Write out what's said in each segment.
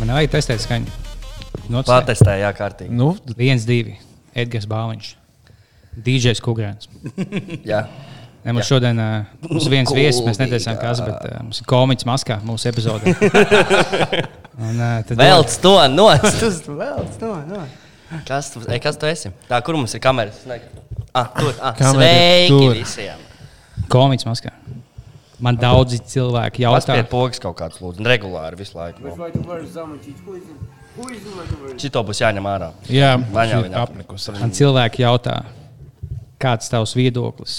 Man vajag testēt skaņu. Nocē. Patestēja, jā, kārtīgi. Nu, Viens, divi. Edgars Bāliņš. DJs Kugrāns. Jā. Ne, mums šodien uh, mums viens viesis, mēs neteicām, kas, bet uh, mums ir komiķis maskā mūsu epizodē. Un, uh, tad Velc to nos. Tas vēl no, no. Kas tu, ej, kas tu esi? Tā, kur mums ir kameras? Ah, tur. Ah, Kamera sveiki tur. visiem. Komiķis maskā. Man daudzi cilvēki jautā, Paspied pogas kaut kāds lūdzu. un Regulāri visu laiku. Vari? Šito būs jāņem ārā. jā, šī ir apnikusi. man cilvēki jautā, kāds tavs viedoklis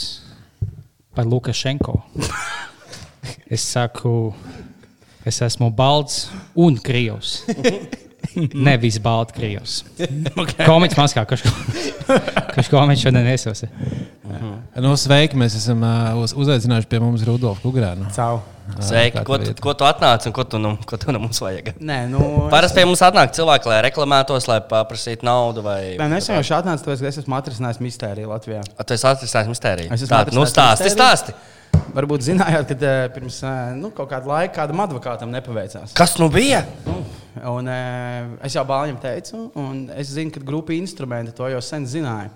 par Lukašenko? Es saku, es esmu balts un krievs. Nevis balts krievs. Komiķis maskā, kurš, komiķis šodien iesos. Nu, sveiki, mēs esam uh, uz, uzaicinājuši pie mums Rudolfu Kugrānu. Cau. Sveiki. Ko tu, ko tu atnāc un ko tu, nu, ko tu nu mums vajag? Nē, nu. Parasti pie mums atnāk cilvēki, lai reklamētos, lai paprasītu naudu. Vai... Nē, nu es jau šādi atnācu, tāpēc, es esmu atrisinājis mistēriju Latvijā. A, Tu esi atrisinājis mistēriju. Es esmu Tā, nu, atrisinājis stāsti, mistēriju. stāsti. Varbūt zinājāt, ka pirms nu, kaut kāda laika kādam advokātam nepaveicās. Kas nu bija? Un, eh, es jau Bāļam teicu, un es zinu, ka grupa instrumenti to jau sen zināja.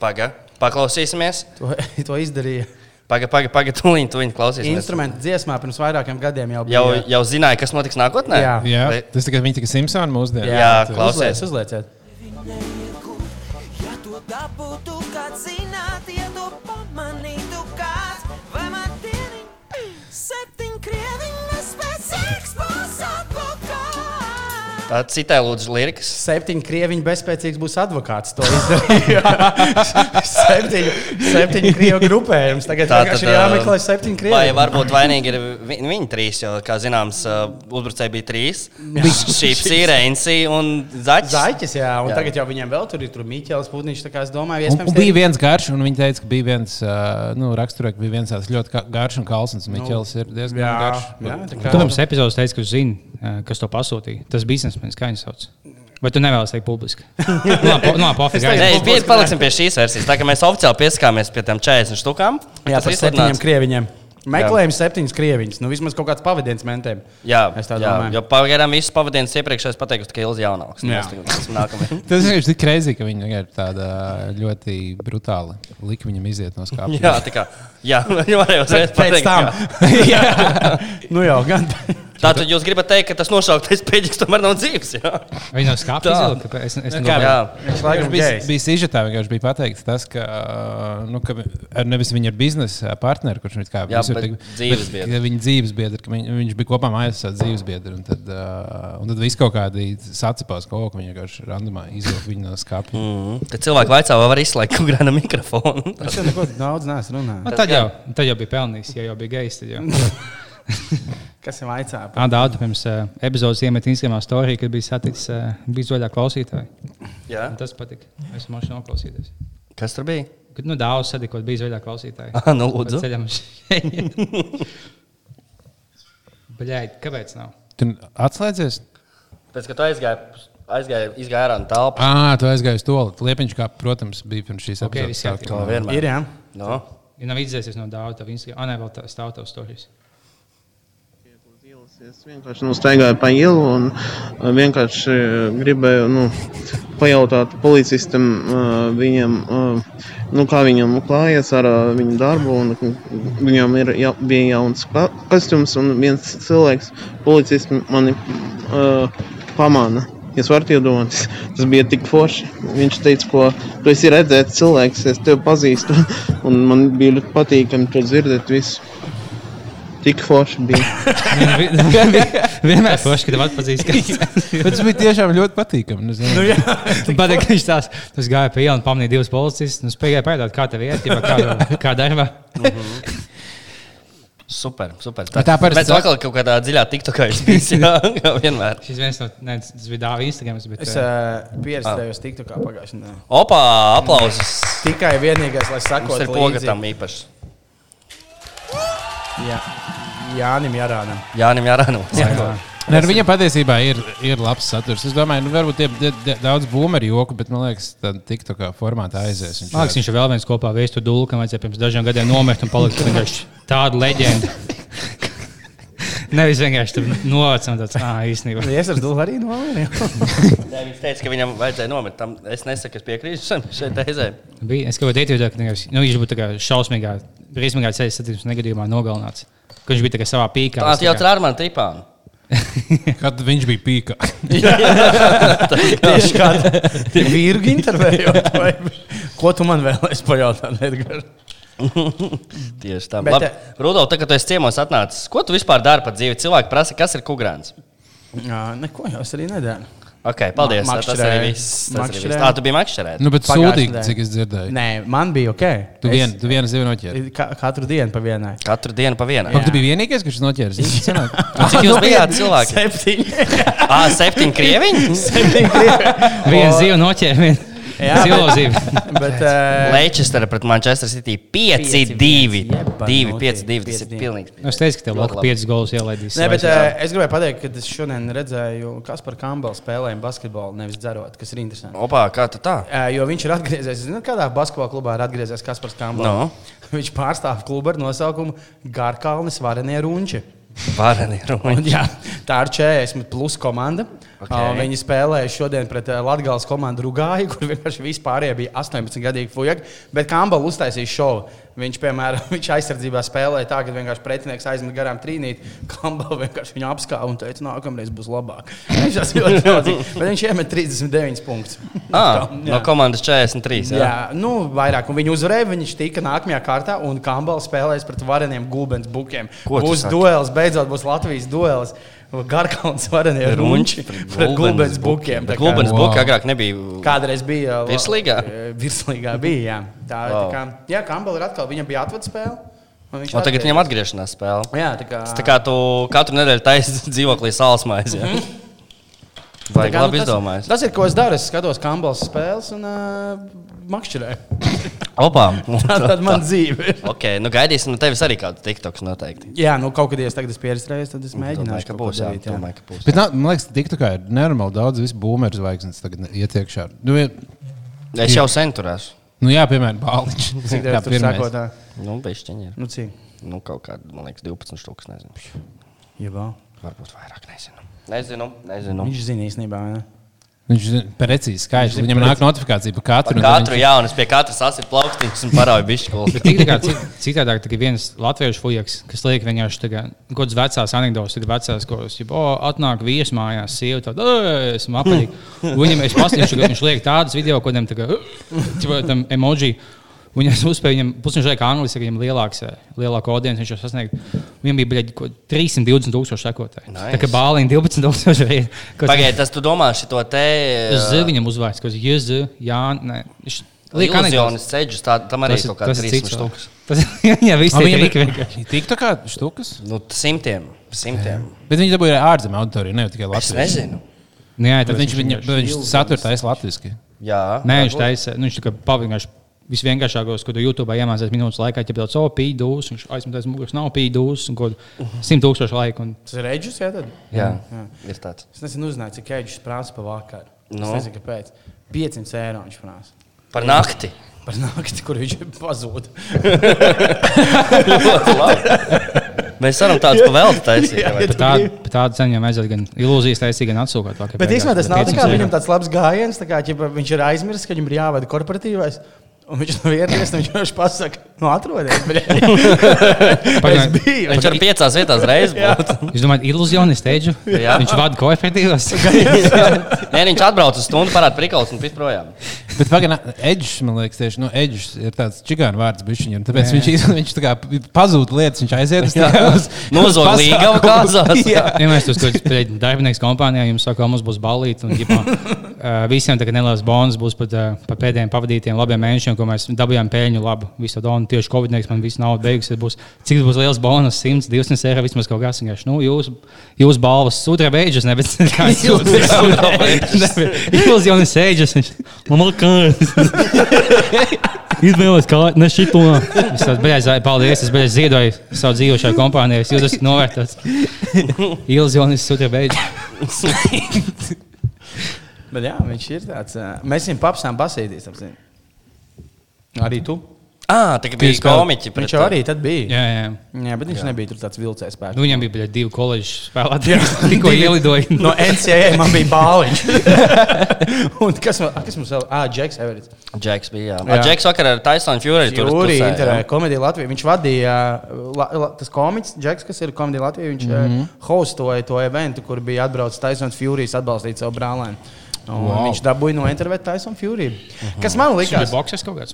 Paga, paklausīsimies. To, to izdarīja. Paga, paga, paga, tūlīt, tūlīt klausīsimies. Instrumenti dziesmā pirms vairākiem gadiem jau bija. Jau, jau zināja, kas notiks nākotnē? Jā. Jā, tas tikai viņi tikai Simpsoni mūsdienās. Jā, tu klausies. Uzliec, uzlieciet. Ja to dabūtu kāds zināt, Tā citē lūdzu lirikas. Septiņi krieviņi bezspēcīgs būs advokāts. To izdarīja. septiņi, septiņi krievu grupējums. Tagad Tā vienkārši tad, jāmeklē ā, septiņi Vai krievi. varbūt vainīgi ir vi- viņi trīs, jo, kā zināms, uh, uzbrucēji bija trīs. Šīpsi, Reinsi un Zaķis. Zaķis, jā, un Jā. tagad jau viņiem vēl tur ir tur Miķels Putniņš. Tā kā es domāju, Un, iespējams, un bija viens garš, un viņi teica, ka bija viens, uh, nu, raksturē, ka bija viens tāds ļoti garš un kalns. Miķels ir diezgan jā, garš. jā, tā Tu kā, mums epizodē teici, ka zināt, kas to pasūtīja. Tas biznesmenis, kā viņš sauc. Vai tu nevēlies teikt publiski? Nu, nu, Nē, aiziet. pie, paliksim pie šīs versijas. Tā kā mēs oficiāli pieskāmies pie tām 40 štukām. jā, tas viss septiņiem krieviņiem. Meklējam septiņus krieviņus. Nu, vismaz kaut kāds pavadījums mentēm. Jā, Es tā jā, domāju. jo pagaidām visus pavadījumus iepriekšējos pateikusi tikai Ilza Jaunāks. Jā. Tas ir ir tik greizi, ka viņi ir tāda ļoti brutāli. Lika viņam iziet no skāpja. Jā, tā kā. Jā, jau varēja uzreiz Pēc pateikt. tam. jā. nu jau gan. Tātad jūs gribat teikt, ka tas nosauktais pēdējais tomēr nav dzīves. Jā, Viņi nav izvilkt. Es, es nedomāju. jā. Viņš Viņš laikam bija, sižetā, vienkārši bija pateikts tas, ka, nu, ka ar nevis viņa biznesa partneri, kurš ir kā Jā, bet bet, ka Viņa dzīves biedri, ka viņ, viņš bija kopā mājās ar dzīves biedru. Un tad, uh, un tad viss kaut kādi sacipās, ka, oh, ka viņi vienkārši randomā izvilka viņu no skāpja. Mm. Tad cilvēki vaicā, vai var izslēgt kaut kādu mikrofonu. Es jau neko daudz neesmu runājis. Nu, tad, jau, tad jau bija pelnījis, ja jau bija gejs. tad jau. Kas ir vaicājis? Ādāta pirms uh, epizodes iemet Instagram storiju, kad bija saticis uh, bizvaļā klausītāji. Jā. Un Tas patika. Es domāju, noklausīties. Kas tur bija? Kad nu, daudz sadikot bizvaļā klausītāji. Ah, nu, lūdzu. Ceļam šeit. Bļaigi, kāpēc nav? Tu atslēdzies? Pēc tam, kad tu aizgāji, aizgāji izgāji ārā no telpas. Ah, tu aizgāji uz to liepiņu, kā, protams, bija pirms šīs Ok, viss epizodes. kārtībā. To vienmēr. Ir, jā. No. Ja nav izdzēsies no daudz, tad viņš ir. Ah, nē, vēl tā stāv tavs storijas. Es vienkārši nu, staigāju pa ielu un uh, vienkārši uh, gribēju nu, pajautāt policistam, uh, viņam, nu, kā viņam klājas ar viņu darbu. Un, viņam ir, ja, bija jauns kostiums, un viens cilvēks, policists, mani uh, pamana. Jūs varat iedomāties, tas bija tik forši. Viņš teica, ko tu esi redzējis, cilvēks, es tevi pazīstu. Man bija ļoti patīkami to dzirdēt. Visu. Tik forši bija. Vienmēr forši, kad tev atpazīst. Bet tas bija tiešām ļoti patīkami. Nu, zini. Man patīk, ka viņš tās tas gāja pa ielu un pamanīja divus policistus. Un spēja pētīt, kā tev iet, ja kā, kā darbā. Super, super. Bet tā parasti Pēc saka- vakar kaut kādā dziļā tiktokā es biju. Jā, kā vienmēr. Šis viens no, ne, tas bija dāvā Instagram. Bet, Es uh, uh, pieredzēju, tiktu kā pagājušajā nedēļā. Opa, aplausus. Tikai vienīgais, lai Mums sakotu ir poga tam īpaši. Jā. Jānim Jārānam. Jānim jārānu. Nē, ar viņam patiesībā ir, ir labs saturs. Es domāju, nu, varbūt tie tie daudz būmeru joku, bet man liekas, tā TikTokā formātā aizies. Viņš liekas, viņš ir vēl viens kopā veistu dūlu, kam vajadzēja pirms dažiem gadiem nomirt un palikt vienkārši tāda leģenda. Nevis vienkārši tur novācam tāds, ah, īstenībā. Es ar Dulu arī novēlu. Nē, Viņš teica, ka viņam vajadzēja nomirt. Tam es nesaku, es piekrītu šai- teizē. Bija, es kaut kādā veidā domāju, ka nu, viņš būtu šausmīgā, briesmīgā ceļa satiksmes negadījumā nogalināts. Ka viņš bija savā pīkā. Tā jau kā- ar mani tripānu. Kad viņš bija pīkā. Tieši kādā vīru intervējot. vai- Ko tu man vēlēsi pajautāt? Tieši tā. Bet, Labi, Rudolf, tagad, kad tu esi ciemos atnācis, ko tu vispār dari par dzīvi? Cilvēki prasa, kas ir kukurāns. Neko jau es arī nedaru. Ok, paldies. Ma- tas arī viss. Tas arī viss. Tā, tu biji makšķerēt. Nu, bet sūdīgi, cik es dzirdēju. Nē, man bija ok. Tu Es- vien- tu vienu zivu noķēri. Ka, katru dienu pa vienai. Katru dienu pa vienai. Ak, tu biji vienīgais, kurš noķēris. Cik jūs bijāt cilvēki? Septiņi. Ah, septiņi krieviņi? Viena zīve noķēra, viena Jā, zilo zīve. Bet, uh, Leicester pret Manchester City 5-2. 2-5-2. Tas ir 5-2. pilnīgi. Nu, Es teicu, ka tev vēl labi. 5 gols ielaidīs. Nē, bet uh, es gribēju pateikt, ka es šodien redzēju, kas par Campbell spēlējumu basketbolu, nevis dzerot, kas ir interesanti. Opā, kā tu tā? Uh, jo viņš ir atgriezies, zināt, kādā basketbola klubā ir atgriezies Kaspars Campbell. No. Viņš pārstāv klubu ar nosaukumu Gārkalnis Varenie Runči. Vareni Un, ruņi. jā, tā ir 40 plus komanda. Ok. Okay. Uh, viņi spēlēja šodien pret uh, Latvijas komandu Rugāju, kur vienkārši vispārējie bija 18 gadīgi fujaki. Bet Campbell uztaisīja šovu. Viņš, piemēram, viņš aizsardzībā spēlēja tā, ka vienkārši pretinieks aizmet garām trīnīt. Campbell vienkārši viņu apskāva un teica, nākamreiz būs labāk. Viņš tas ļoti daudz. Bet viņš iemet 39 punktus. Ah, no komandas 43. Jā, Jā. nu, vairāk. Un viņi uzvarēja. Viņš tika nākamajā kārtā, un Campbell spēlēs pret vareniem Gulbens bukiem. Būs duels, beidzot būs Latvijas duels. Garkalns varenie runči pret Gulbens bukiem. Kā- Gulbens Wow. buki agrāk nebija. Kādreiz bija la- Virslīgā? eh, Virslīgā bija, jā. Tā, Wow. tā kā, jā, Campbell ir atkal, viņam bija atvada spēle. un viņš O, tagad viņam atgriešanās spēle. Jā, tā kā. Tā kā tu katru nedēļu taisīsi dzīvoklī sāls maizi. Ja? Vajag tā kā, labi nu, tas, izdomājis. tas ir, ko es daru. Es skatos Campbell spēles un uh, makšķerēju. Opā. Tā tad man dzīve. Ok, nu gaidīsim no tevis arī kādu TikToks noteikti. Jā, nu kaut kad, ja es tagad esmu pieredzējis, tad es Domāju, mēģināšu. ka kaut ko būs. Jā, darīt, jā. domāju, ka būs. Bet, nā, man liekas, tik tā kā ir nenormāli daudz visu boomeru zvaigznes tagad iet iekšā. Nu, vien- Es jau sen tur esmu. nu jā, piemēram, Bāliņš. Cik tev tur sako tā? Nu, bišķiņi ir. Nu, cik? Nu, kaut kāda, man liekas, 12 štukas. Nezinu. Jebā. Varbūt vairāk, nezinu. Nezinu, nezinu. Viņš zina īstenībā. Ne? Viņš ir precīzi skaidrs. Viņam nāk notifikācija par katru. Par un katru viņš- jaunu, es pie katras asit plaukstiņus un kā cit- citādāk, tā kā viens latviešu fujaks, kas liek vienkārši kādas vecās anekdotas, ir vecās, ko es jau, o, atnāk vīrs mājās, sieva tāda, "Ē, esmu apaļīgi. Un Viņam, es paskatīšu, ka viņš liek tādas video, kodiem tā kā, Tam emoji. Viņam uzspēja, viņam liek angliski, ka viņam lielāks, eh, lielāka audience viņš jau sasniegt. Viņam bija, bļaļ, ko 320 tūkstoši sekotāji. Nice. Tā kā bāliņi 12 tūkstoši arī. Pagaidiet, tas tu domā šo te. Es zinu viņam uzvārds, kas ir Jēzu, Jā, nē. Viņš liek anekdotas. Iluzionis ceļš, tā, tam arī Tas ir ir- kaut kāds tas ir 300 cits štukas. Tas jā, viss Ah, ir Viņam tik vienkārši. ir tik tā kā štukas. Nu, simtiem. simtiem. Bet viņi dabūja arī ārzemju auditoriju, ne tikai Es Latvijas. nezinu. Nu, Jā, tāpēc viņš, viņa, bet viņš satur taisa latviski. Jā, Nē, viņš taisa, nu, viņš kā pavīgājuši visvienkāršākos, ko tu YouTube iemācījies minūtes laikā, ja pēc tam pīdūs, viņš aizmetās muguras, nav pīdūs, un ko 100 tūkstoši laika. Un... Tas ir reģis, jā, tad? jā, ir tāds. Es nezinu, uzzināju, cik ēģis prasa par vakaru. Nu? Es nezinu, kāpēc. 500 eiro viņš prasa. Par nakti. Par nakti, kur viņš labi. Mēs varam tādu pavēlēt taisīt. Jā, vai? jā. Tādu tā ceņu vajadzētu gan ilūzijas taisīt, gan atsūkot. vakar Bet īstenībā tas nav tā 500 kā viņam tāds labs gājiens, tā kā ķipa, viņš ir aizmirsis, ka viņam ir jāvada korporatīvais. Un viņš nav ieradies, un viņš vienkārši pasaka, nu, atrodies. bļaļ." es Pagaid. biju. Viņš ar piecās vietās reizes būtu. Jūs domājat, ilūzionis steidžu? Jā. Viņš vada kooperatīvas. Nē, viņš atbrauc uz stundu, parāda prikals un pēc projām. Bet pagaidām, Edžers, man liekas, tieši nu, Edžers ir tāds čigānu vārds bišķiņam. Tāpēc viņš, iz- viņš tā kā pazūd lietas, viņš aiziet uz tās. Nozog līgavu kāzās. Jā. Ja mēs tur skatāmies, darbinieks kompānijā jums saka, ka mums būs balīti. Un, ģipā, visiem tagad neliels bonus būs par, uh, par pēdējiem pavadītiem labiem mēnešiem, ko mēs dabūjām pēļņu labu. Visu un tieši Covid-19 man viss nauda beigas. Būs, cik būs liels bonus? 100, 200 eiro vismaz kaut kas. vienkārši, Nu, jūs, jūs balvas sūdra beigas, nevis kā Ilūzionis sēžas. Man ir kāds. Izvēlēties, kā ne šito. Es beidzot, paldies. Es beidzot ziedoju savu dzīvi šajā kompānijā. Es jūtos novērtēts. Ilūzionis sūdra beigas. Bet jā, viņš ir tāds. ā, Mēs viņam papsām apzini. Arī tu? Ah, tā bija Bija komiķi. pret- Viņš jau arī tad bija. Jā, jā. Jā, bet viņš jā. nebija tur tāds vilcējs spēks. Nu, viņam bija bļa, divi koledžas spēlētāji. Tikko ielidoja. No NCAA man bija bāliņš. Un kas, man, kas mums vēl? Ah, Džeks Everits. Džeks bija. Jā. Jā. Džeks vakar ar Taisonu Fury tur jā. intervijā komēdija Latvijā. Viņš vadīja la, la, tas komiķis, Džeks, kas ir komēdija Latvijā. Viņš mm. -hmm. hostoja to eventu, kur bija atbraucis Taisons Furijas atbalstīt savu brālēnu. Un wow. Viņš dabūja no intervijas Taisonu Fury. Mhm. Kas man Tas bija likās? boxers kaut kāds.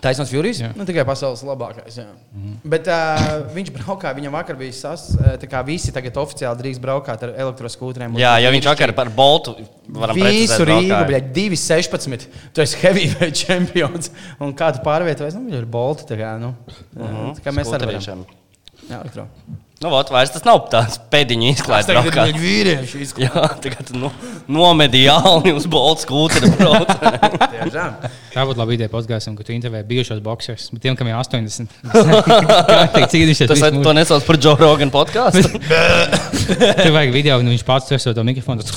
Taisnība Furijas. Nu, tikai pasaules labākais. Jā. Mm -hmm. Bet uh, viņš braukā, viņam vakar bija sas, tā kā visi tagad oficiāli drīkst braukāt ar elektroskūtriem. Jā, jo viņš vakar par Boltu varam Visu Rīgu, bija 2,16. Tu esi heavyweight čempions. Un kā tu pārvietojies? Nu, viņš ir bolti. Tā kā, nu, Mhm, -huh. tā kā mēs arī varam. Jā, elektro. Nu, vot, vairs tas nav tāds pēdiņu izklaides braukājums. vīrieši izklāst. Jā, tagad nu, nomedīja Alni uz brauc. Tiešām. Tā būtu laba ideja podkāstam, ka tu intervēji bijušos boxers. Bet tiem, kam ir 80, kā teikt, cīnīšies. Tas visu to nesauc par Joe Rogan podkāstu. Tur vajag video, un viņš pats tur to mikrofonu.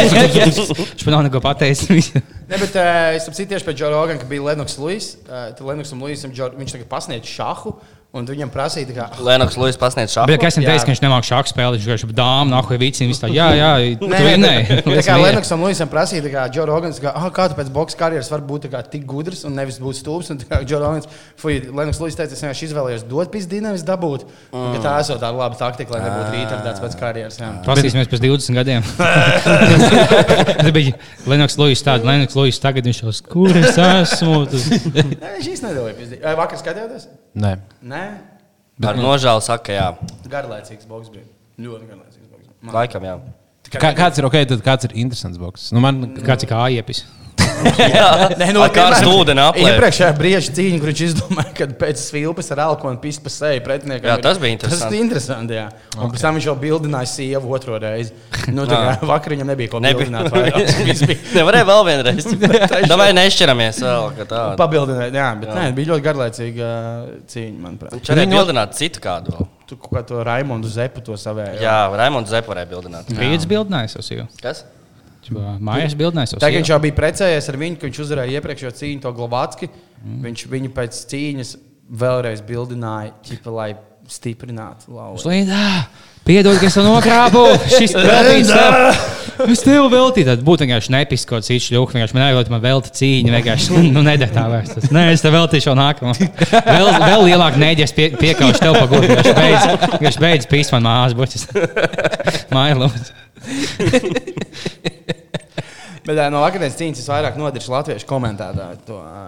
Viņš man nav neko pateicis. Ne, bet uh, es saprotu tieši pēc Džona Rogana, ka bija Lennox Luis. Uh, tad Lennoxam Luisam viņš tagad pasniedz šahu. Un tu viņam prasīja, kā, Lēnoks Lūsis pasniedz šādu. Bet, kas viņam Jā. teica, ka viņš nemāķi šādu spēli, viņš vienkārši dāmas, nahu, vicini, viss tā. Jā, jā, Nē, vienai. tā kā Lennoxam Luisam prasīja, tā kā Džo Rogans, kā, ah, kā tu pēc boxe karjeras vari būt kā tik gudrs un nevis būt stulbs. Un kā Džo Rogans, fuj, Lennox Luis teica, es vienkārši izvēlējos dot pizdī, nevis dabūt. Mm. Tā esot tāda laba taktika, lai nebūtu rītardēts pēc karjeras. Jā. Paskatīsimies pēc 20 gadiem. Tas bija Lennox Lūsis. Tāds Lennox Lūsis tagad viņš jau kur es esmu. Nē, viņš īsti nedēļa pizdī. Vai vakar skatījāties? Nē. Nē, Ar nožēlu saka, jā. garlaicīgs boks bija. Ļoti garlaicīgs boks. Man- Laikam, jā. Kā, kāds ir ok, tad kāds ir interesants boks? Nu, man, Kāds ir kā iepis? Nē, karstu piemēram, ūdeni aplēp. Iepriekšējā brīža cīņa, kur viņš izdomāja, ka pēc svilpes ar alkoholu pist pa seju pretiniekam. Jā, ir- tas bija interesanti. Tas bija interesanti, jā. Un okay. pēc tam viņš jau bildināja sievu otro reizi. Nu, tā kā vakar viņam nebija ko Nebija. bildināt. Viņš Nevarēja vēl vienreiz. Davai nešķiramies vēl. pabildinājis. Jā, bet jā. Nē, bija ļoti garlaicīga uh, cīņa, manuprāt. Viņš varēja bildināt citu kādu. vēl. Tu kaut kā to Raimondu Zepu to savēju. Jā, Raimonds Zepa varēja bildināt. Bildinājis uz jau. Kas? Mājas Tā kā viņš jau bija precējies ar viņu, ka viņš uzvarēja iepriekšējo cīņu, to Glovātski. Mm. Viņš viņu pēc cīņas vēlreiz bildināja, ķipa, lai stiprinātu lauku. Piedod, ka es to nokrāpu! Šis veltīts! Es tev veltīju, tad būtu vienkārši nepisks kaut kāds šļūks. Vienkārši man nevajag, man velti cīņa. Vienkārši, nu, nedēļ tā vairs. Tas, Nē, es tev veltīšu jau nākamo. Vēl, vēl lielāk nēģies pie, piekaušu tev pa gudu. Vienkārši beidz, vienkārši beidz pīs man mājas buķis. Lūdzu. Bet ā, no vakardienas cīņas es vairāk nodarīju latviešu komentētāju. To, ā,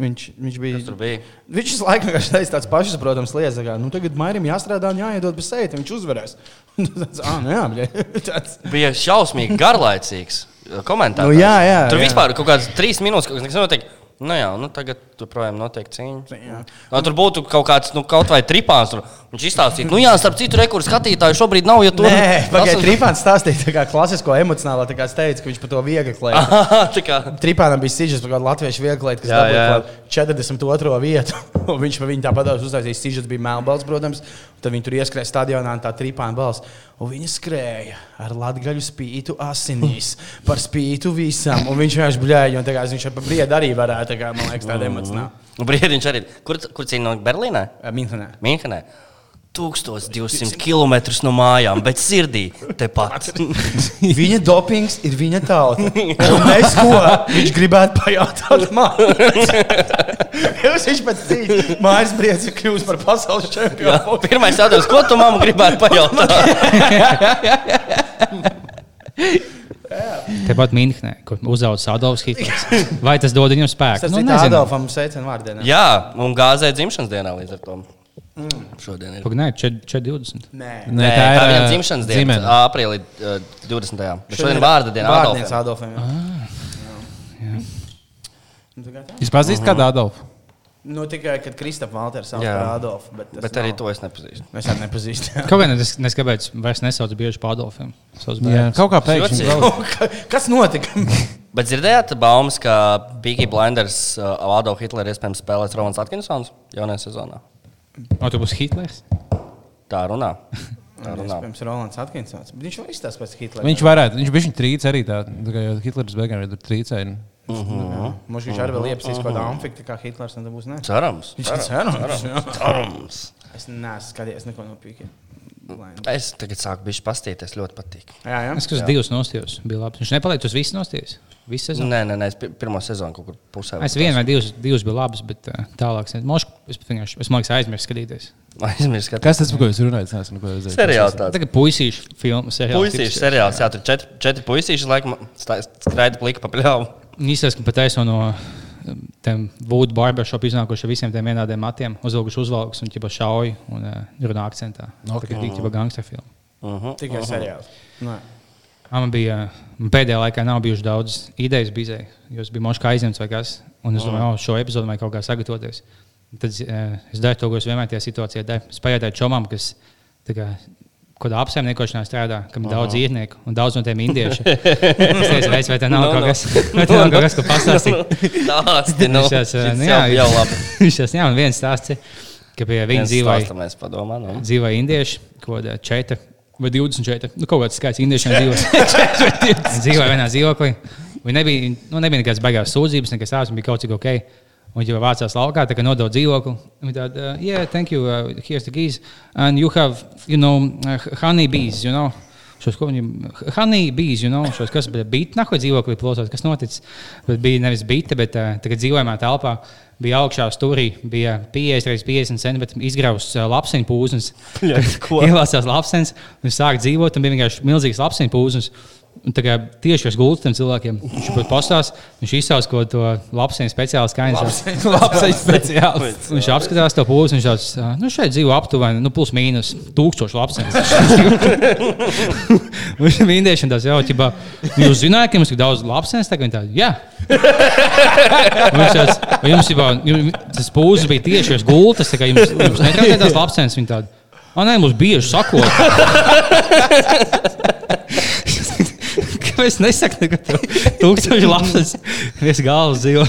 viņš, viņš bija. Tur bija. Viņš visu laiku vienkārši teica tāds pašs, protams, lietas, kā, nu, tagad Mairim jāstrādā un jāiedod bez sejas, viņš uzvarēs. Tāds, ah, nu jā, tāds. Bija šausmīgi garlaicīgs uh, komentārs. Nu, jā, jā, Tur jā. vispār kaut kādas trīs minūtes, kas notiek. Nu jā, nu tagad joprojām notiek cīņa. Jā. No, tur būtu kaut kāds, nu, kaut vai tripāns. Tur. Viņš izstāstīja, nu, jā, starp citu, rekursu skatītāju šobrīd nav. Ja tur Nē, pagaidiet, Trīpāns stāstīja tā kā klasisko emocionālo, tā kā es teicu, ka viņš par to viegli tā kā. Trīpānam bija sižets par kādu latviešu viegli, kas Jā, jā. dabūja 42. vietu. Un viņš par viņu tāpat uztaisīja. Sižets bija melnbalts, protams. Tad viņi tur ieskrēja stadionā un tā trīpāna balss. Un viņa skrēja ar latgaļu spītu asinīs, par spītu visam. Un viņš vienkārši bļēja, un tā kā viņš ar briedu arī varētu, tā kā, man liekas, tāda emocionāla. Nu, Brīdiņš arī. Kur, kur cīnījās no Berlīnē? Minhenē. Minhenē. 1200 km no mājām, bet sirdī tepat. Viņa dopings ir viņa tauta. Mēs ko? Viņš gribētu pajautāt. Jūs viņš pēc cīņas mājas briedzi ir kļuvis par pasaules čempionu. Pirmais jautājums, ko tu mamma gribētu pajautāt? Tepat Minhenē, kur uzaugs Adolfs Hitlers. Vai tas dod viņam spēku? Tas Nu, ir. Adolfam sveicienu vārdienā. Jā, un gāzē dzimšanas dienā līdz ar to. Šodien ir. Pag, Nē, 420. Nē. Nē, tā ir ā, viņa dzimšanas diena. Aprīlī uh, 20. Bet šodien ir vārda diena. Vārdienas Adolfam. Adolfam. jā. Nu, tā kā tā. Jūs pazīstat kādu Adolfu? Nu, tikai, kad Kristofers Valters sauc Jā. par Adolfu. Bet, tas Bet arī nav- to es nepazīstu. Mēs arī nepazīstam. Kaut gan es nezinu, kāpēc vairs nesaucu bieži par Jā, bērnus. kaut kā pēkšņi. Kas notika? Bet dzirdējāt, baumas, ka Peaky Blinders uh, Adolf Hitler iespējams spēlēs Rolands Atkinsons jaunajā sezonā. O, tu būsi Hitlers? Tā runā. Tā runā. Pirms Rolands Atkinsons. Bet Viņš jau izstāsta pēc Hitlera. Viņš varētu, viņš bija trīc arī tā, tā kā Hitlers beigām ir trīcēji. Mums viņš arī vēl iepsīs kaut kādā amfitē, kā Hitlers, būs ne. Cerams. Viņš ir cerams. jā. Cerams. Es neesmu skatījies neko no pīkiem. Es tagad sāku bišķi pastīties, ļoti patīk. Jā, jā. Es skatos divus nostījus. Bija labi. Viņš nepaliek uz visas nostījus. Visu sezonu. Nē, nē, nē, es pi- pirmo sezonu kaut kur pusē. Es vienu vai divus, divus bija labs, bet uh, tālāk. Es, mošku, es, vienkārši- es liekas, aizmirsu skatīties. aizmirsu, ka Kas tas, par ko jūs runājat? Es nezinu, ko jūs seriāls tāds. Tagad puisīšu filmu. seriāls Puisīši tips. seriāls, jā, tur četri, četri puisīši laikam skraida plika pa pļauju. Īstais, ka pat aizsno no um, tiem Wood barbershop iznākuši ar visiem tiem vienādiem matiem, uzvilkuši uzvalkus un ķipa šauju un uh, runā akcentā. Ok. Tā kā tīk ķipa gangsta filma. Tikai seriāls. Ā, Man bija man pēdējā laikā nav bijuši daudz idejas bizē, jo es biju moškā aizņemts vai kas. Un es domāju, oh, šo epizodu vajag kaut kā sagatavoties. Tad uh, es daru to, ko es vienmēr tajā situācijā daru. Es pajautāju čomām, kas tā kā, kādā apsaimniekošanā strādā, kam ir daudz īrnieku un daudz no tiem indiešu. es reiz, vai tā nav No, kaut no. kas, tā nav kaut kas, ko pastāstīt. Nu. Tās, Šis nu, jau, labi. viņš tas jā, un viens stāsts, ir, ka pie viņa dzīvoja padomā, nu. dzīvoja indieši, ko tāda četri vai 24. Nu, kaut kāds skaits indiešiem dzīvoja. dzīvoja vienā dzīvoklī. Viņi nebija, nu, nebija nekādas baigās sūdzības, nekas tāds, bija kaut cik ok. Un jau vācās laukā, kā nodod dzīvokli. Viņi tādi, uh, yeah, thank you, uh, here's the keys. And you have, you know, uh, honey bees, you know. Šos, ko viņam, honey bees, you know, šos, kas bija bīta, nahu dzīvoklī plosot, kas noticis. Bet bija nevis bīta, bet uh, tagad dzīvojamā telpā bija augšā stūrī, bija 50 x 50 cm izgrausts uh, lapseņu pūznis. ko? Ielāsās lapseņus, viņš sāk dzīvot, un bija vienkārši milzīgs lapseņu pūznis. Tā kā tieši uz gultas tam cilvēkiem viņš pat postās, viņš izsauc ko to lapseņu speciālu skaņu. Labs speciāls. Viņš apskatās to pūzi, viņš tāds - nu, šeit dzīvo aptuveni nu, plus mīnus tūkstoši lapseņu. Viņš ir indieši un tāds jau, ķibā, jūs zināt, ka mums ir daudz lapseņu, tagad viņi tādi, jā. Viņš tāds, jums jums, tas pūzis bija tieši uz gultas, tā kā jums, jums netraucē tās lapseņas, viņi tādi, o nē, mums bieži sakot. Kāpēc nesaku, ka tur tūkstoši lapas viens galvas dzīvo?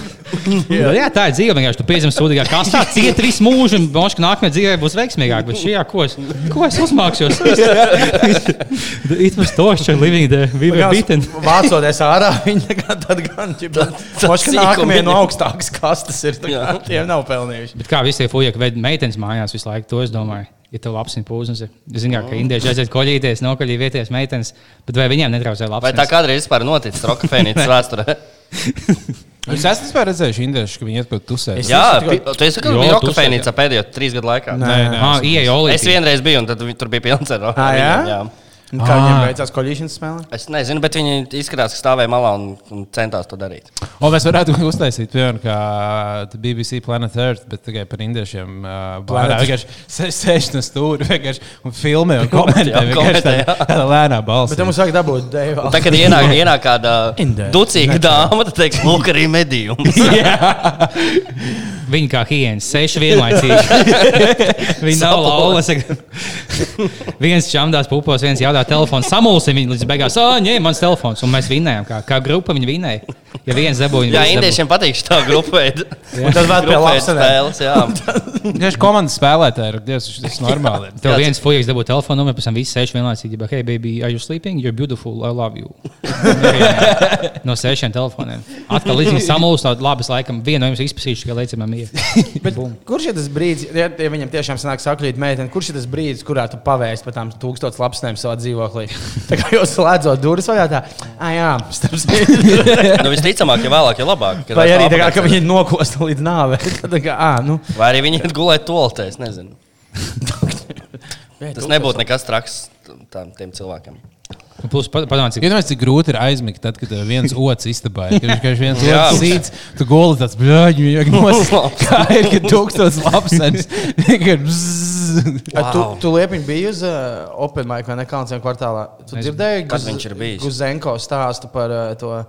jā. jā, tā ir dzīve. Vienkārši tu piezīmēsi sūdīgā kastā, ciet visu mūžu, un bošs, ka nākamajā dzīvē būs veiksmīgāk. Bet šajā, ko es, ko es uzmākšos? It was torture living the viva bitten. Vācoties ārā, viņi tad gan ķipa. Moška nākamie no augstākas kastes ir. tā kā Tiem nav pelnījuši. Bet kā visi tie fuļaki ved meitenes mājās visu laiku, to es domāju. Ja tev labs ir pūznis, es zinu, ka indieši aiziet koļīties, nokaļī vietējās meitenes, bet vai viņiem netraucē labs? Vai tā kādreiz vispār noticis Rokafēnītas vēsturē? Jūs esat vispār redzējuši indiešu, ka viņi iet kaut kur tusēt? Jā, tu esi Jo, bijis tu Rokafēnīcā pēdējo trīs gadu laikā. Nē, nē. Ah, ieeja Olī. Es vienreiz biju, un tad tur bija pilns ar Ah, jā? jā. Un Kā viņiem Ā. veicās koļīšanas spēle? Es nezinu, bet viņi izskatās, ka stāvēja malā un, un centās to darīt. O, mēs varētu uztaisīt vienu kā the BBC Planet Earth, bet tikai par indiešiem. Uh, Planet vienkārši sē- sēž no stūra vienkārši un filmē un komentē. Jā, komentē, jā. tādā lēnā balsī. Bet mums vajag dabūt Deivu. Tā, kad ienāk, ienāk kāda ducīga dāma, tad teiks, lūk, arī medījums. Viņi kā hienas, seši vienlaicīgi. Viņi nav laulas. viens čamdās pupos, viens jautā telefonu, samulsim viņu līdz beigās. Ah, ņē, mans telefons. Un mēs vinējām, kā, kā grupa viņi vinēja. Ja viens dabūja, Jā, indiešiem patīk šī grupa. Un tad vēl pie labs spēles. Jā, Tieši komandas spēlētāji ir dievs, tas ir normāli. Tev viens fujiks dabūja telefonu numuru, pēc tam visi seši vienlaicīgi. Hey, baby, are you sleeping? You're beautiful, I love you. no sešiem telefoniem. Atkal līdz samulstot, labi, laikam vienu no jums izpētīšu, ka. Bet kurš ir tas brīdis, ja, ja viņam tiešām sanāk sakrīt meitene, kurš ir tas brīdis, kurā tu pavēsti par tām tūkstotis lapsnēm savā dzīvoklī? Tā kā jūs slēdzot durvis, vai tā, ah, jā, starp nu, visticamāk, ja vēlāk, ja labāk. Vai arī tā kā, ka viņi ir nokosti līdz nāvei. Nu. Vai arī viņi iet gulēt toltē, es nezinu. Tas nebūtu nekas traks tam, tiem cilvēkiem. Un Plus, pa- padomā, cik Iedomājieties, cik grūti ir aizmigt, tad, kad tev viens otrs istabā ir. Kad viņš viens Jā. otrs sīts, tu guli tāds bļāģi, vajag nost. Kā ir, kad tūkstots bzzz. Wow. Tu, tu liepiņ biji uz uh, Open Mic vai ne Kalnciem kvartālā. Tu Es- dzirdēji, Kad viņš ir bijis? Guzenko stāstu par uh, to uh,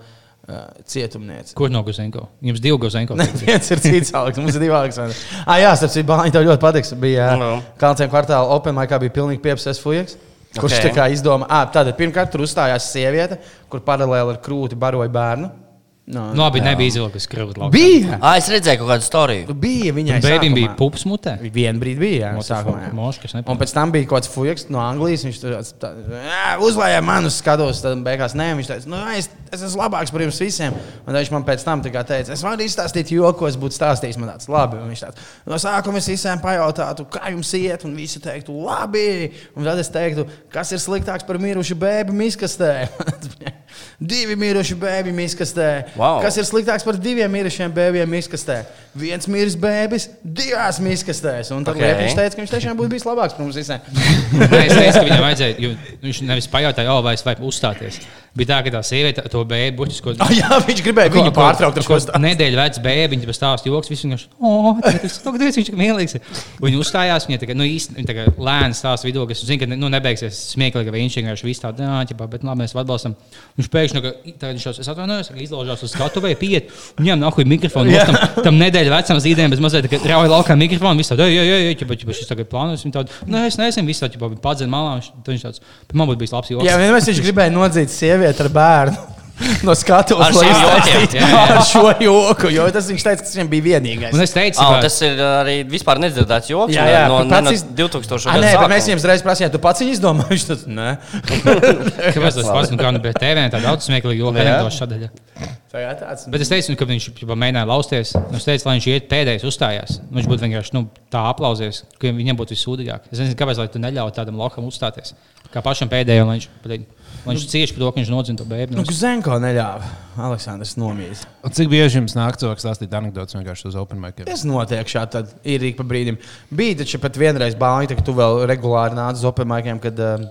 cietumnieci. Kur no Guzenko? Jums divi Guzenko. Ne, viens ir cits, Aleks. Mums ir divi Aleks. Ah, jā, starp citu, Bāņi, tev ļoti patiks. Bija Nu. uh, Kalnciem kvartālā Open Mic, bija pilnīgi piepsēs fujaks. Kurš Ok. okay. tā kā izdomā, ah, tātad pirmkārt tur uzstājās sieviete, kur paralēli ar krūti baroja bērnu. No, Nu, labi, nebija izvilkusi krūti. Bija! Ah, es redzēju kaut kādu storiju. Bija viņai. Bēbim sākumā. bija pupas mutē. Vienu brīdi bija. Jā, jā. moškas. Un pēc tam bija kaut kāds fujaks no Anglijas. Viņš tur tā- "Ā, uzlēja man uz skatos, tad beigās nē, viņš teica, nu, es, es esmu labāks par jums visiem. Un viņš man pēc tam teica, es varu izstāstīt joku, ko es būtu stāstījis. Man tāds labi. Un viņš tāds, no sākuma es visiem pajautātu, kā jums iet, un visi teiktu, labi. Un tad es teiktu, kas ir sliktāks par mirušu bēbu miskastē. Divi miruši bēbi miskastē. Wow. Kas ir sliktāks par diviem mirušiem bēbiem miskastē? Viens miris bēbis divās miskastēs. Un tad Ok. okay. viņš teica, ka viņš tiešām būtu bijis labāks par mums visiem. Es teicu, ka viņam vajadzēja. jo Viņš nevis pajautāja, oh, vai es varu uzstāties. Bija tā, ka tā sieviete to bēbu burtiski. Ah, jā, viņš gribēja viņu pārtraukt ar ko tādu. Nedēļu vecs bērns, viņa stāsta joks, visu vienkārši, oh, tas viņš ir mīlīgs. Viņa uzstājās, viņa tagad, nu, īsti, tagad lēni stāsta vidū, kas, zina, ka, nu, nebeigsies smieklīgi, ka viņš vienkārši visu tādu, jā, ķipā, bet labi, mēs atbalstam. Viņš pēkšņi, nu, ka, viņš, es atvainojos, ka izlaužās uz skatuvēju, piet, viņam nahuj mikrofonu, yeah. tam, tam nedēļu vecam zīdēm, bez mazliet, ka rauj laukā mikrofonu, visu tādu, jā, jā, ķipā, ķipā, šis tagad plānos, viņa tādu, nē, es nezinu, visu tādu, padzēn malā, viņš, viņš tāds, bet man būtu bijis labs joks. Jā, vienmēr viņš gribēja nodzīt sievieti ar bērnu. No skatuves, Ar jokiem, jā, jā. ar šo joku, jo tas viņš teica, ka tas viņam bija vienīgais. Un es teicu, ka tas ir arī vispār nedzirdēts joks. Jā, jā, no, tu no, pats no iz- 2000. Ah, gada nē, mēs viņam uzreiz prasījām, tu pats viņu izdomāji. Viņš tas nē. Kāpēc tas pats, nu, kā nu, bet TV tāda daudz smieklīga joka anekdoša jā, tāds. Bet es teicu, nu, ka viņš jau mēģināja lausties. Nu, Es teicu, lai viņš iet pēdējais uzstājās. Nu, Viņš būtu vienkārši nu, tā aplausies, ka viņam būtu vissūdīgāk. Es nezinu, kāpēc lai tu neļauj tādam lokam uzstāties. Kā pašam pēdējam, lai viņš, lai viņš cieši par to, ka viņš nodzina to bērnu. Nu, Zenko neļāva. Aleksandrs. Un Cik bieži jums nāk cilvēks stāstīt anekdotus vienkārši uz open mic? Tas notiek šādi, tad ir ik pa brīdim. Bija taču pat vienreiz bāņi, ka tu vēl regulāri nāc uz opemaikiem, kad uh,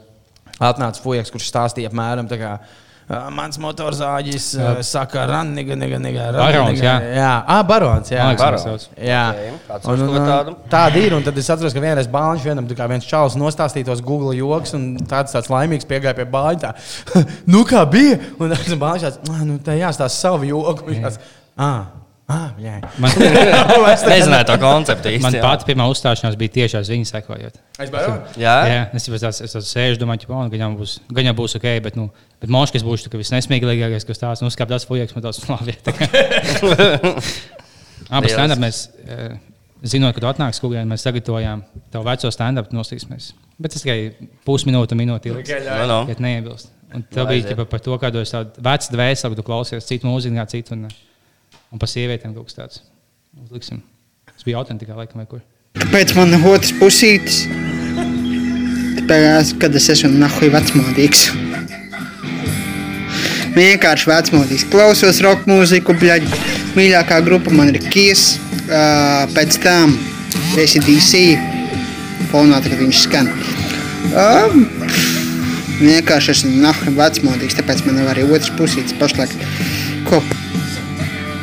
atnāca fujaks, kurš stāstīja apmēram tā kā. Uh, mans motorzāģis uh, saka, Ranniga, nega, nega, Barons, jā. jā. Ah, barons, jā. Liekas, Barons. Jā, Ok, kāds un, un, un, tādu? tāda ir. Un tad es atceros, ka vienreiz bāņš vienam tā kā viens čalis nostāstītos Google joks, un tāds, tāds laimīgs piegāja pie bāņa. Tā, nu, kā bija? Un tas bāņš tāds, "Ah, nu, tā jāstāsta savu joku. Tāds, ah, ah, jā. Man, Nezināju to konceptu īsti. man jā. pati pirmā uzstāšanās bija tieši ar viņu sekojot. Es baru. Jā, Jā, es jau tādu es sēžu, domāju, ka viņam būs, gan jau būs ok, bet, nu, bet moškas būs tas visnesmieklīgākais, kas tāds, nu, skāp tas fujaks, man tāds labi. tā kā. Abas stand-up mēs, zinot, ka tu atnāks kūgā, mēs sagatavojām tavu veco stand-up nosīsimies. Bet tas tikai pusminūte, minūte ilgs. no, no. Ja tu neiebilst. Un tev bija par to, kādu es tādu vecu dvēseli, tu klausies citu mūziku, kā citu, un, un par sievietēm kaut kas tāds. Uzliksim. Tas bija autentikā, laikam, vai kur. Pēc man otras pusītes, tāpēc, kad es esmu nahuj vecmodīgs. Vienkārši vecmodīgs. Klausos roka mūziku, bļaļ. Mīļākā grupa man ir Kies. Uh, pēc tam ACDC. Fonā tagad viņš skan. Uh, vienkārši esmu nahuj vecmodīgs, tāpēc man nav arī otras pusītes pašlaik. Ko?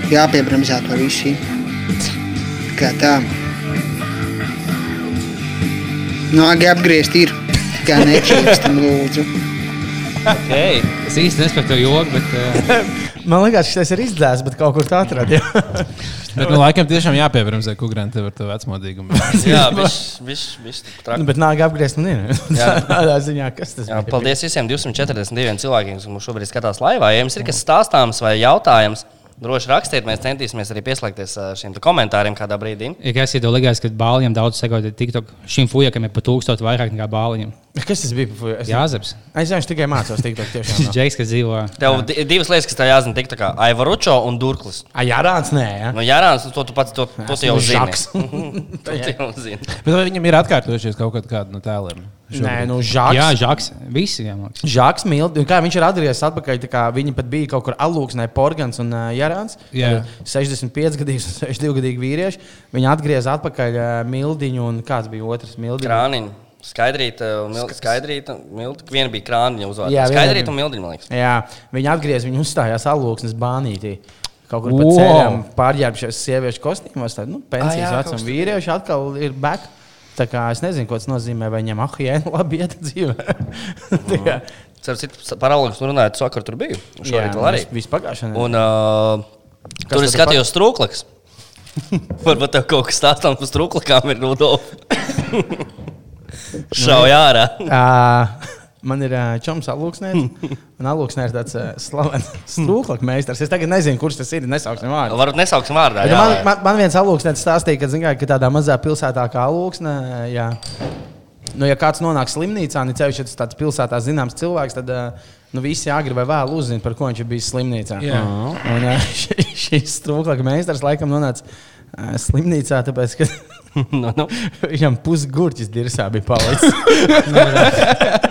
Jāpiebremzē to visu. Kā tā. Nāgi apgriezt ir. Kā nečīkstam, lūdzu. Okay. Es īsti nesaprotu to joku, bet uh, Man liekas, šis ir izdzēsts, bet kaut kur tā atradīja. Bet, nu, laikam tiešām jāpiebremzē kukurēnam ar to vecmodīgumu. Jā, viņš viņš nu, bet nāk apgriezt man ir. Jā. Tādā ziņā, kas tas Jā, bija? paldies visiem 242 cilvēkiem, kas mums šobrīd skatās laivā. Ja jums ir kas stāstāms vai jautājums, droši rakstiet. Mēs centīsimies arī pieslēgties šiem te komentāriem kādā brīdī. ja kas ir likās, ka bāliņam daudz sekot, TikTok šim fujakam ir pat tūkstot vairāk nekā bāliņam. Kas tas bija? Es, Jāzeps. es jau tikai mācos TikTok tiešām. no. Džeks, kas dzīvo. Tev di- divas lietas, kas tev jāzina, tik tā kā Aivaručo un Durklis. Ai, jā, Rāns, nē, jā. Nu, jā, Rāns, to tu pats to, to jau zini. To jau zini. Bet vai viņam ir atkārtojušies kaut kāda no tēliem? Nē, nu, žāks. Jā, Žaks. Visi jāmāks. Žāks Milds, kā viņš ir atgriezies atpakaļ, tā kā viņi pat bija kaut kur alūksnē, Porgans un uh, Jārāns. Jā. 65 gadīgs un 62 gadīgi vīrieši. Viņi atgriezās atpakaļ uh, Mildiņu un kāds bija otrs Mildiņš. Krāniņa. Skaidrīta, un Mil- skaidrīta, milda. Viena bija krāniņa uzvārds. Jā, bija. un liekas. Jā, viņi atgriezās, viņi uzstājās alūksnes bānītī. Kaut kur Wow. ceļam pārģērbšies sieviešu kostīmos, tad nu, pensijas jā, vecuma vīrieši atkal ir back. Tā kā es nezinu, ko tas nozīmē, vai viņam ah, jā, labi iet dzīvē. Kā- Ceru, citu paralēlus runājot, vakar tur biju. un Šorīt vēl arī. Vispagājušajā. Un uh, tur tad es skatījos strūklaks. Varbūt tev kaut kas stāstāms par strūklakām ir Rudolf. Šauj ārā. Man ir uh, čoms alūksnēs, un alūksnē ir tāds uh, slavens strūklaka meistars. Es tagad nezinu, kurš tas ir, nesauksim vārdu. Varbūt nesauksim Jā, Man, man, man viens alūksnēs stāstīja, ka, zin kā, ka tādā mazā pilsētā kā alūksne, jā, nu, ja kāds nonāk slimnīcā, un ceļš ir tāds pilsētā zināms cilvēks, tad uh, nu, visi agri vai vēl uzzina, par ko viņš ir bijis slimnīcā. Jā. Un uh, šis strūklaka meistars laikam nonāca uh, slimnīcā, tāpēc, ka nu, nu. Viņam pusgurķis dirzā bija palicis.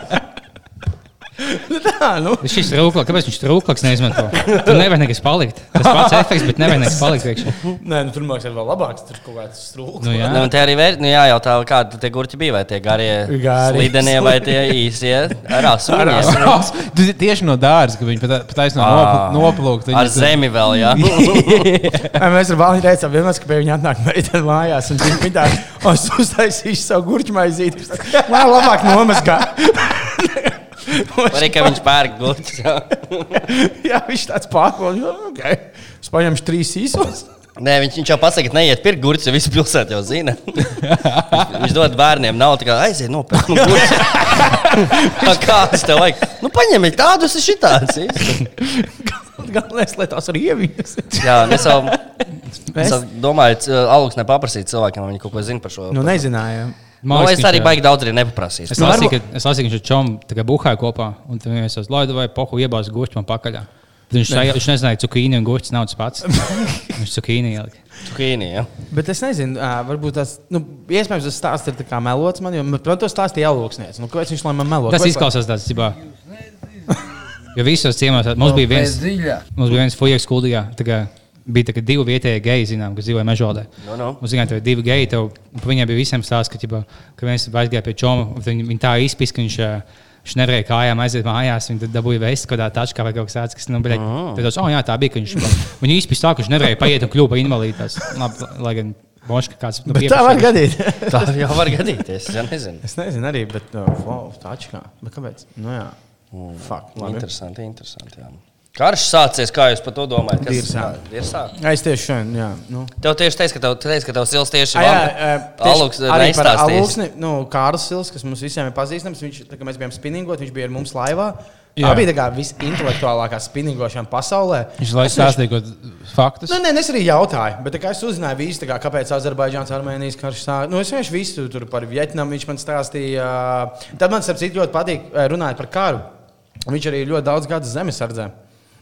Tā, nu. Šis trūklaks, kāpēc viņš trūklaks neizmanto? Tur nevar nekas palikt. Tas pats efekts, bet nevar nekas palikt iekšā. Nē, nu, tur mākslinieks ir vēl labāks. Tur kaut kāds strūklis. Nu, jā. Nu, te arī vēr, nu, jājautā, kādi tie gurķi bija. Vai tie garie, Garie. slidenie, vai tie īsie ar asumiem. Tu tieši no dārza, ka viņi pat, pat aizno Ā. noplūkt. Ar zemi vēl, jā. Mēs ar Vāliju teicām, vienmēr, ka pie viņa atnāk meitene mājās. Un viņa tā, es uztaisīšu savu gurķu maizīti. Nē, labāk nomazgā. Arī, ka viņš pērk gurķus. jā. viņš tāds pārkolis. Okay. Es paņemšu trīs īsos. Nē, viņš, viņš jau pasakā, ka neiet pirkt gurķus, jo visu pilsētu jau zina. viņš dod bērniem naudu, kā aiziet nopirkt nu. Kāds tev vajag? Nu, paņemiet tādus, ir šitāds. Galvenais, lai tās ir ievijas. Jā, es jau, es jau domāju, Alūks nepaprasīt cilvēkiem, vai viņi kaut ko zina par šo. Nu, nezināju. Nu, es arī baigi daudz arī nepaprasīju. Es lasīju, ka, es lasīju, ka viņš ar čomu buhāja kopā, un tad viņš teica, lai vai pohu iebāz gurķi man pakaļ. Viņš, sajā, viņš nezināja, ka cukīni un gurķis nav tas pats. Viņš cukīni ielika. Cukīni, ja? Bet es nezinu, varbūt tas, nu, iespējams, tas stāsts ir tā kā melots man, jo, protams, to stāstīja Alūksnieks. Nu, kāpēc viņš lai man melo? Tas izklausās tāds, cībā. Jo visos ciemos mums bija viens, mums bija viens fujaks kuldījā. Kā Bija tā, divi vietējie geji, zinām, kas dzīvoja mežolē. Nu, nu. Un, zināt, tev ir divi geji, tev, pa viņiem bija visiem stāsts, ka, ķipa, ka viens aizgāja pie čoma, un viņi, viņi tā izpīs, ka viņš, viņš nevarēja kājām aiziet mājās, viņi tad dabūja vēstu kaut kādā tačkā vai kaut kas tāds, kas, nu, bija, tad, tos, oh, jā, tā bija, ka viņš, viņu izpīs tā, ka viņš nevarēja paiet un kļūt par invalīdu. Lai gan Boška kāds, nu, Bet tā var gadīt. Tā jau var gadīties. Es nezinu. es nezinu arī, bet, uh, wow, tā. Bet kāpēc? Nu, jā. Fuck, labi. Interesanti, interesanti. Jā. Karš sācies, kā jūs par to domājat? Kas-. Dirsā. Jā, Es tieši šodien, jā. Nu. Tev tieši teica, ka tev, teica, ka tev sils tieši Alūks arī par. Alūksni, nu, Kārlis Sils, kas mums visiem ir pazīstams, viņš, tā, mēs bijām spinningot, viņš bija ar mums laivā. Jā. Tā bija tā kā visintelektuālākā spinningošana pasaulē. Viņš laikam stāstīja kaut kādus faktus. Nu, nē, es arī jautāju, bet es uzzināju, visu, kā, kāpēc Azerbaidžāns Armēnijas karš sāk. Nu, es vienkārši visu tur par Vietnamu viņš man stāstīja. Tad man starp citu ļoti patīk runāt par karu. Viņš arī ļoti daudz gadu zemesardzē.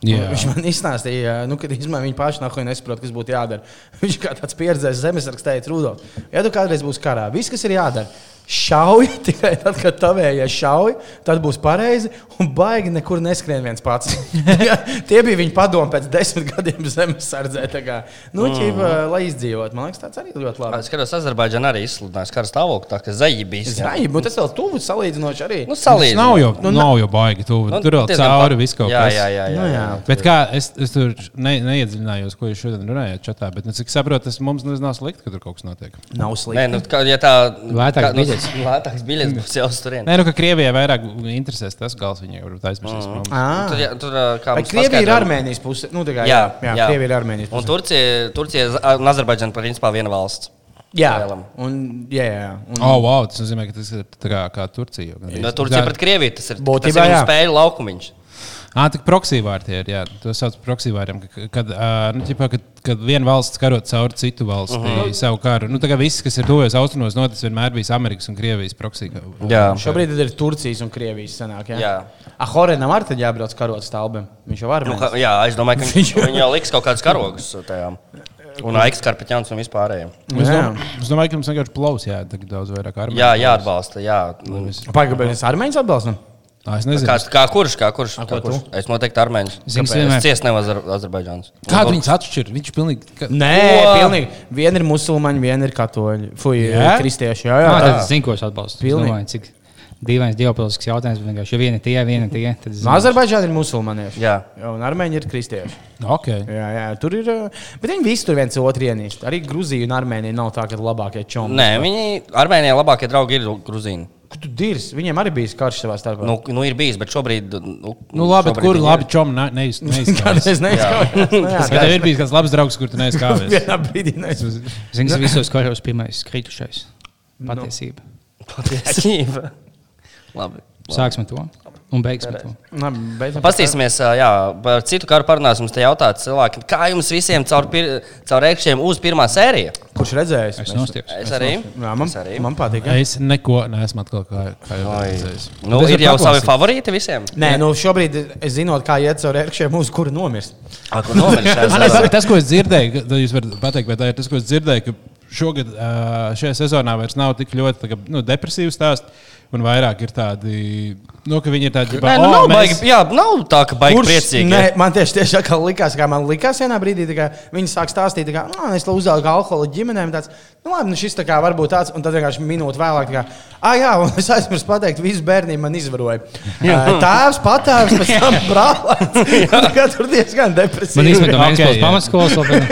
Jā. Un Viņš man izstāstīja, nu, ka viņi paši nav nesaprot, kas būtu jādara. Viņš kā tāds pieredzējis zemesargs teica, Rudolf, ja tu kādreiz būsi karā, viss, kas ir jādara, šauj tikai tad, kad tavējie šauj, tad būs pareizi un baigi nekur neskrien viens pats. Tie bija viņa padomi pēc desmit gadiem zemesardzē. tā kā, Nu, ķipa, lai izdzīvot, man liekas, tāds arī ļoti labi. Es skatos, Azerbaidžāna arī izsludināja kara stāvokli, tā kā zeji bija. Zvaigznes, bet tas vēl tuvu salīdzinoši arī. Nu, Tas salīdzinot. nav jau, Nu, nu, nav jau baigi. Tu, Nu, tur vēl cauri viss kaut jā, kas. Jā, jā, jā. Nu, jā. jā. Bet kā es, es tur ne, neiedziļinājos, ko jūs šodien runājāt čatā, bet, nu, cik saprotu, tas mums nav slikti, ka tur kaut kas notiek. Nav Nē, slikti. nu, kā, ja tā Lētāks kā, nu, biļets. Lētāks biļets būs jau uz turieni. Nē, nu, ka Krievijai vairāk interesēs tas gals, viņai varbūt aizmirsīs. Mm. Ah. Tur, ja- tur, kā mums Krievija ir Armēnijas puse? Nu, tā kā, Jā, jā, jā, jā. Krievija ir Armēnijas Un puse. Turcija, Turcija un Azerbaidžana principā viena valsts. Jā, un, jā, jā. Un, Oh, wow, tas nozīmē, ka tas ir tā kā, kā Turcija. No Turcija pret Krieviju tas ir Būtībā tas ir jā. spēļu laukumiņš. Ah, tā proxivāri tie ir. Jā, to sauc par proxivāriem. ka- Kad, nu, ķipā, kad, kad viena valsts karo cauri citu valsti uh -huh. savu karu. Nu, tā kā viss, kas ir tuvojos austrumos, noticis vienmēr bijis Amerikas un Krievijas proxī. Jā. Šobrīd ir Turcijas un Krievijas senāk. Jā, Jā. Ah, Horenam arī tad jābrauc karot stāvim. Viņš jau var Nu, būt. ka- jā, es domāju, ka viņš, jau liks kaut kādus karogus tajām. Un Aiks Karpeķāns un vispārējiem. Es, Jā. dom, es domāju, ka mums vienkārši plaus jāatdeg daudz vairāk armijas. Jā, jāatbalsta. Jā. Pagaidām, es armēņus atbalstu. Ah, es nezinu. Kā, kā kurš? Kā kurš? A, Kā ko kurš? tu? Es noteikti armēņus. Zini, Es ciesu nevis Azer, Azerbaidžāns. Kādu viņus atšķir? Viņš ir pilnīgi. Ka... Nē, Ko? pilnīgi. Viena ir musulmaņi, viena ir katoļi. Fui, Jā? kristieši. Jā, jā, Jā, tā. tas zinu, ko es atbalstu. Es Pilnīgi. domāju, cik dīvains ģeopolitisks jautājums. bet vienkārši, Ja viena tie, viena tie, tad No zinu. Azerbaidžāna ir musulmanieši. Jā. Un armēņi ir kristieši. Okay. Jā, jā, tur ir. uh, Bet viņi visi tur viens otru ienīst. Arī Grūzija un Armēnija nav tā, ka labākie čomi. Nē, viņi Armēnijā labākie draugi ir Gruzīni. Kur tu dirs? Viņiem arī bija karš savā starpā. Nu, nu ir bijis, bet šobrīd. Nu, Nu, labi, šobrīd kur labi čom ne- neiz- neizskatās? Neizskatās. Nu, tev ir bijis kāds labs draugs, kur tu neizskāvies? Vienā brīdī neizskatās. Zini, visos karos pirmais kritušais. Patiesība. Patiesība. Labi. Sāksim ar to un beigsim ar to. Ā, jā, par citu karu parunāsim. Mums te jautāt cilvēki, kā jums visiem caur, pir, caur rēkšķiem uz pirmā sērija? Kurš redzējis? Es nostieps. Es arī. Jā, man, Es arī. man patīk. jā. Es neko neesmu atkal kā, kā jau redzējis. Nu, es ir jau varu savi favorīti visiem. Nē, nu šobrīd es zinot, kā iet caur ērkšķiem, uz kuru nomirst. A, ko nomirst, es Tas, ko es dzirdēju, jūs varat pateikt, vai tā ir tas, ko es dzirdēju, ka šogad šajā sezonā vairs nav tik ļoti tā kā, nu, depresīvs stāsts. Un vairāk ir tādi, nu, ka viņi ir tādi, Nē, nu, nav baigi, jā, nav tā, ka baigi priecīgi. Nē, man tieši tieši tā kā likās, kā man likās vienā brīdī, kā viņi sāk stāstīt, tā kā, nu, es uzaugu alkoholu ģimenēm. Tāds, nu, labi, nu, šis tā kā varbūt tāds, un tad vienkārši minūte vēlāk, kā, ah, jā, un es aizmirsu pateikt, visu bērnību man izvaroja. Tēvs, patēvs, pēc tam brālis. Tā kā tur diezgan depresīvi. Man īstenībā Ok, okay, jā. pamatskolas vēl.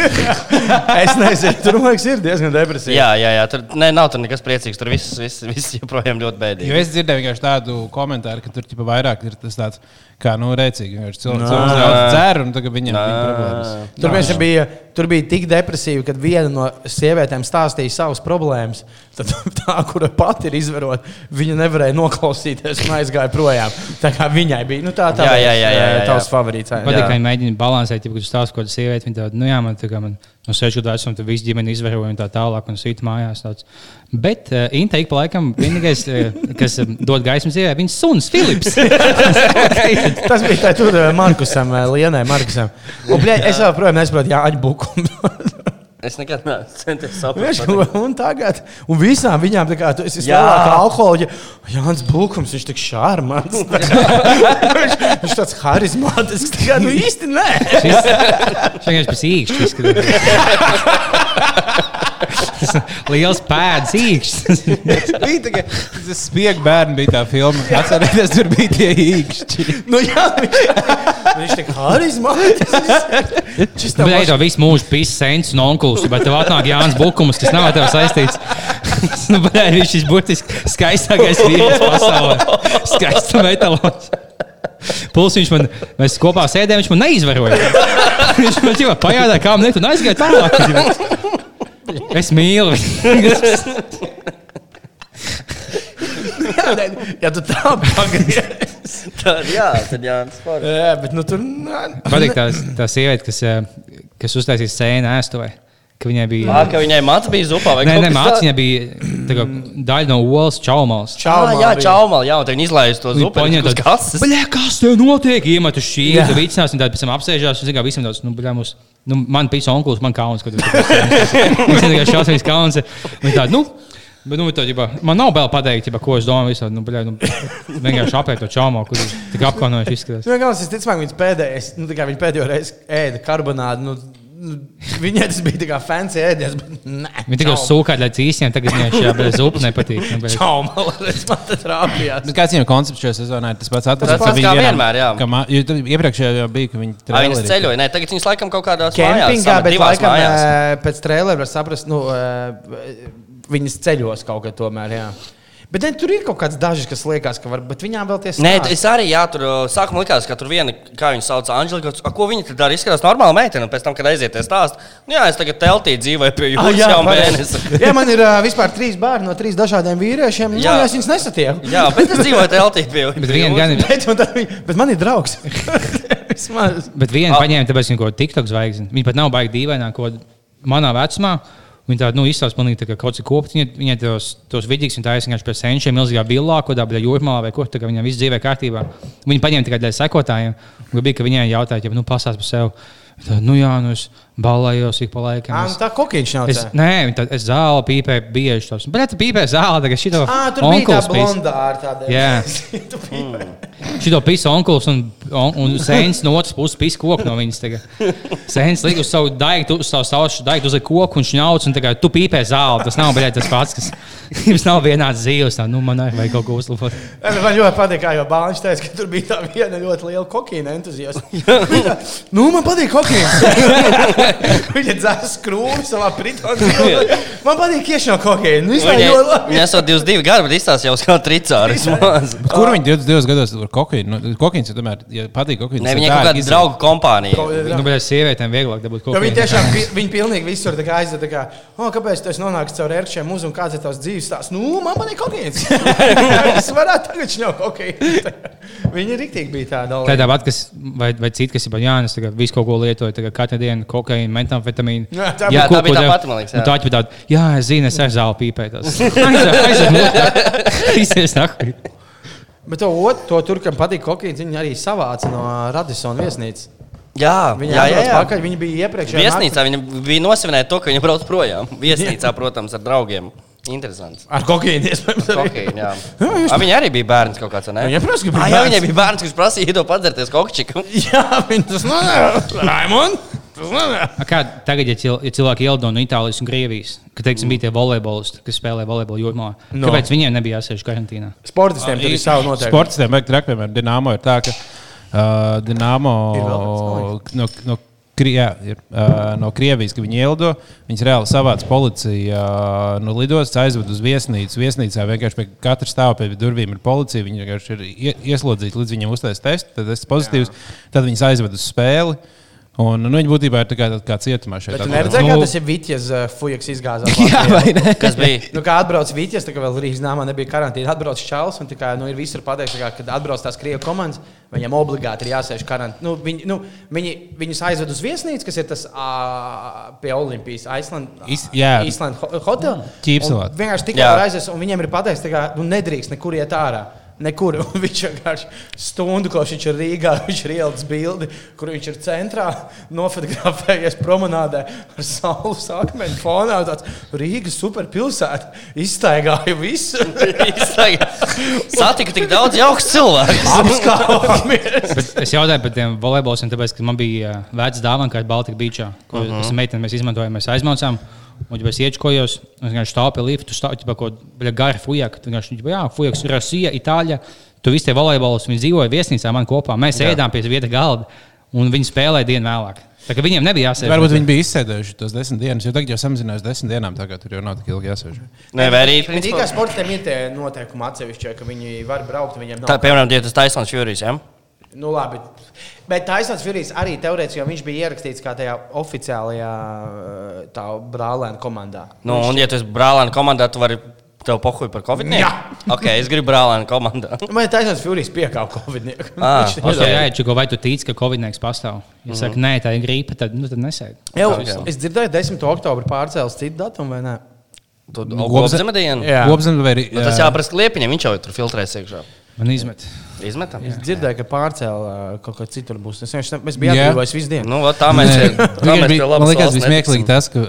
Es nezinu, tur man liekas, ir diezgan depresīvi. Jā, jā, jā tur ne, nav tur nekas priecīgs. Tur viss, viss, viss joprojām ļoti Jo es dzirdēju tādu komentāru, ka tur ķipa, vairāk ir tas tāds, kā nu, rēcīgi. Vienkārši Cilvēks Nā. daudz dzer, un tagad viņam ir Nā. problēmas. Tur, vienkārši bija, tur bija tik depresīvi, kad viena no sievietēm stāstīja savas problēmas. Tad tā, kura pati ir izvarota, viņa nevarēja noklausīties un aizgāja projām. Tā kā viņai bija nu, tā, tā Jā, jā, jā, jā, jā. tavs favorīts. Patīk, ka viņi mēģina balansēt, ja tu stāst kaut kādu sievieti. Viņa tāda, nu jā, man tā kā man no 6 gadu vecuma tur viss ģimene izvēroja un tā tālāk, un sīt mājās. Tāds. Bet uh, Inta ik pa laikam vienīgais, uh, kas dod gaismu sievietei, viņas suns Filips. Tas bija tā, tur eh, Markusam, eh, Lienai Markusam. Un, bļē, es joprojām nesaprotu, Jāņa Bukumu. Es nekad neesmu centies saprast. Viņš, un tagad, un visām viņām tā kā tu esi Jā. lielākā alkoholiķa. Jānis Bulkums, viņš tik šarmants. viņš, viņš tāds harizmātisks. Tā kā, nu īsti nē. Šis vienkārši pēc īkšķis. Liels pēdas īkšķis. bija tā, ka tas spiegs bērns bija tā filma. Atcerieties, tur bija tie īkšķi. Nu, jā, viņš, viņš tik harizmātisks. Šis tev Bet to visu mūžu pisa sens un onkulis, bet tev atnāk Jānis Bukums, kas nav ar tevi saistīts. nu, bļē, viņš ir burtiski skaistākais vīrietis pasaulē. Skaists metāls. Plus viņš man, mēs kopā sēdējām, viņš man neizvaroja. viņš man jau pajādā, kā man nekad aizgāja tālāk. Es mīlu viņu. Ja tu tā pagriez. Tad, jā, tad jā, sport. Jā, bet nu tur. nā, Patīk tā, tā sieviete, kas, eh, kas uztaisīja scēnu ēstuvē. Ka viņai bija. Ā, ka viņai mats bija zupā vai Nē, nē, kas māciņa bija tā kā daļa no olas čaumals. tāds. Čau, Jā, čaumal, jā, un tad viņi izlaiž to zupu. Uz tādu kases. Bļā, kas te notiek? Iemet uz šī, Jā. tu vicinās, un tad pēc tam apsēžās. Un, zini, kā visiem tāds, nu, bļā, mums, nu, man pisa onkulis, man kauns, kad viņš ir šausmīgs kauns. Viņi tādi, nu, Bet, nu, tā, ģibā, man nav vēl pateikt, ģibā, ko es domāju. Visādi, nu, bļā, nu, vienkārši apēst to čaumu, kur tik apkaunojuši izskatās. Nu, galvenais, es ticamāk, viņas pēdējais, nu, tā kā viņa pēdējo reizi ēda karbonādu. Nu, nu, viņai tas bija tā kā fancy ēdiens, bet nē. Viņi tikai sūkā līdz īsiem, tagad viņai šajā bez upes nepatīk. Nu, bet- Čau, malas, man tas trāpījās. Bet kāds viņam koncepts šajā sezonā ir tas pats? Tas pats kā vienmēr, jā. Iepriekšējā jau bija, ka viņi Ā, Viņas ceļoja, nē, tagad viņas laikam kaut kādās Kempingā, bet laikam mājās. pēc trījuma var saprast, nu, viņas ceļos kaut kā tomēr. Jā. Bet ne, tur ir kaut kāds dažs, kas liekas, ka var, bet viņām vēl tie Nē, es arī, jā, tur uh, sākumā likās, ka tur viena, kā viņa sauc, Anģelika, a, ko viņa tur dara, izskatās normāli meitene, un pēc tam, kad aiziet stāst, nu jā, es tagad teltī dzīvoju pie Ah, jums jā, jau mēnesi. jā, man ir uh, vispār trīs bērni no trīs dažādiem vīriešiem. Jā, Jā. jā es viņus nesatieku. Jā, bet es dzīvoju teltī pie jums. Bet viena gan ir. Bet, un tad bet man ir draugs. Vismaz. Bet viena Ah. paņēma, tāpēc viņa kaut kāda TikTok zvaigzne. Viņa pat nav baigta dīvainā, ko manā vecumā. Viņa tāda nu, izstāsta, pilnīgi tā kā kaut kas kopts. Viņa, viņa tos, tos un taisīja vienkārši pie senčiem, milzīgā villā, kaut kādā jūrmā vai kur. Viņam viss dzīvē kārtībā. Viņa paņēma tikai dēļ sekotājiem. Bija, ka viņai jautāja, ja nu, pasāst par sevi. Tā, nu jā, nu es balējos ik pa laikam. Es, tā kokiņš nav. es, tā. nē, tā, es zāli pīpēju bieži. Tos. Bet tu pīpēji zāli, tagad šito Ā, tur bija tā blondā ar tādiem. Jā. Tu pīpē. Šito pisa onkulis un, un, un sēnes no otras puses pisa koku no viņas. tagad. Sēnes liek uz savu daigtu, uz savu saušu daigtu, uz koku un šņauc, un tagad tu pīpē zāli. Tas nav beidzot tas pats, kas jums nav vienāds dzīves. Tā, nu, man vajag kaut ko uzlabot. Man ļoti patīk, kā jau Bāņš teica, ka tur bija tā viena ļoti liela kokaīna entuziasta. nu, man patīk kokaīns. Viņa dzēra skrūvi savā pritonā. Man patīk. Nu, vispār ļoti labi. Viņa esot 22 gadi, bet izstāsta jau kā tricāris. Kur viņi 22 gados ar kokaīnu? Nu, kokaīns jau tomēr, ja patīk kokaīns. Ne, tā kaut ir kāda draugu kompānija. Nu, bet sievietēm vieglāk dabūt kaut Jo ko viņi tiešām viņi pilnīgi visur tā kā aiziet. tā Kā, oh, kāpēc tu esi nonācis caur ērkšķiem uz un kāds ir tavs dzīves Viņi stāsta, nu, man patīk kokaīns. es varētu tagad šņaukt kokaīnu. Viņi rīktīgi bija tādi. Tā tāpat, kas, vai, vai citi, kas ir Jānis, tagad visu kaut ko lietoja, tagad katru dienu kokaīnu, metamfetamīnu. Jā, tā Jā, ko- tā bija tā pati, man liekas, jā. Un tā ir tāda, jā, es zinu, es ar zāli pīpētos. Aizies, nahuj. Bet to to tur, kam patīk kokaīns, viņi arī savāca no Radisona viesnīcas. Jā, Viņi jā, jā, jā. pakaļ, viņi bija iepriekš. Viesnīcā viņa bija nosvinēta to, ka viņa brauc projām. Viesnīcā, protams, ar draugiem. Interesants. Ar kokaīnu, iespējams, arī. Kokaīna, jā. A, viņa arī bija bērns kaut kāds, ne? Viņai, protams, ka bija Ah, jā, bērns. viņai bija bērns, kurš prasīja iedot padzerties kokčiku. Jā, viņi tas. Raimond, tas nedara. A Kā tagad, ja, cil, ja cilvēki ielido no Itālijas un Krievijas, kad teiksim, bija tie volejbolisti, kas spēlē volejbolu jūrmā, No. kāpēc viņiem nebija jāsēž karantīnā? Sportistiem tur ir savu noteikumu. Sportistiem vajag traki, piemēram, Dienāmo ir tā, ka uh, Dienāmo no, no, jā, ir, uh, no Krievijas, ka viņi ielido. Viņas reāli savāca policiju uh, no lidostas, aizved uz viesnīcu. Viesnīcā vienkārši pie katra stāva pie durvīm ir policija. Viņi vienkārši ir ie- ieslodzīti līdz viņiem uztais tests, tad tas ir pozitīvs. Tad viņas aizved uz spēli. Un, nu, viņi būtībā ir tā kā, kā cietumā šeit. Bet tu atrodas. neredzēji, kā Nu- tas ir Vitjas uh, Fujaks izgāzās. Jā, vai ne? Kas bija? Nu, kā atbrauc Vitjas, tā kā vēl Rīgas nāmā nebija karantīna, atbrauc Čāls un tā kā, nu, ir visur pateikts, ka, kad atbrauc tās krievu komandas, viņam obligāti ir jāsēž karantīnā. Nu, viņi, nu, viņi, viņus aizved uz viesnīcu, kas ir tas ā, pie Olimpijas Iceland, Is- jā. Iceland ho- hotel. Un Vienkārši tikai aizies, un viņiem ir pateikts, ka nu, nedrīkst nekur iet ārā. Nekur. Viņš vienkārši stundu, ko viņš ir Rīgā, viņš ir ielicis bildi, kur viņš ir centrā, nofotografējies promenādē ar saules akmeņu fonā. Tāds Rīgas superpilsēta iztaigāja visu. Satika tik daudz jauks! Bet es jautāju par tiem volejboliem, tāpēc, ka man bija uh, vecs dāvana, kā Baltika Beachā, ko uh -huh. meitene mēs izmantojām, mēs aizmaucām. Un, ja es iečkojos, es vienkārši stāvu pie lifta, stāvu pie kaut kāda gara fujaka. Tad vienkārši, jā, fujaks, Rusija, Itāļa. Tu visi tie volejbolis, viņi dzīvoja viesnīcā man kopā. Mēs jā. ēdām pie vieta galda, un viņi spēlēja dienu vēlāk. Tā kā viņiem nebija jāsēž. Varbūt viņi bija izsēdējuši tos desmit dienas, jo tagad jau samazinājās desmit dienām, tagad tur jau nav tik ilgi jāsēž. Nē, vai arī, Tikai principā, sportiem ir tie noteikumi atsevišķi, ka viņi var braukt, viņiem nav. tā, piemēram, tie tas Taisons Furijas, ja? Nu, labi. Bet Taisnāns Furijs arī teorētiski, jo viņš bija ierakstīts kā tajā oficiālajā tā brālēna komandā. Nu, un, ja tu esi brālēna komandā, tu vari tev pohuj par covid. Jā. Ok, es gribu brālēna komandā. Man ir taisnība, Furijs piekāpa Covid-19. Ah, Viņš ok. Okay, jā, Čiko, vai tu tici, ka Covid-19 pastāv? Ja saka, nē, tā ir gripa, tad, nu, tad nesēdi. Jau, Ok. es dzirdēju, 10. oktobrī pārcēlus citu datumu, vai ne? Nu, gobzema dienu? Jā. Vai arī. Nu, tas jāprasa kliepiņam, viņš jau tur filtrēs iekšā. Man izmet. Izmetam. Es dzirdēju, ka pārcēlā kaut ko citur būs. Es vienkārši mēs bijām Jā. atbrīvojis visu dienu. Nu, tā mēs bija- pie Man liekas, bija smieklīgi tas, ka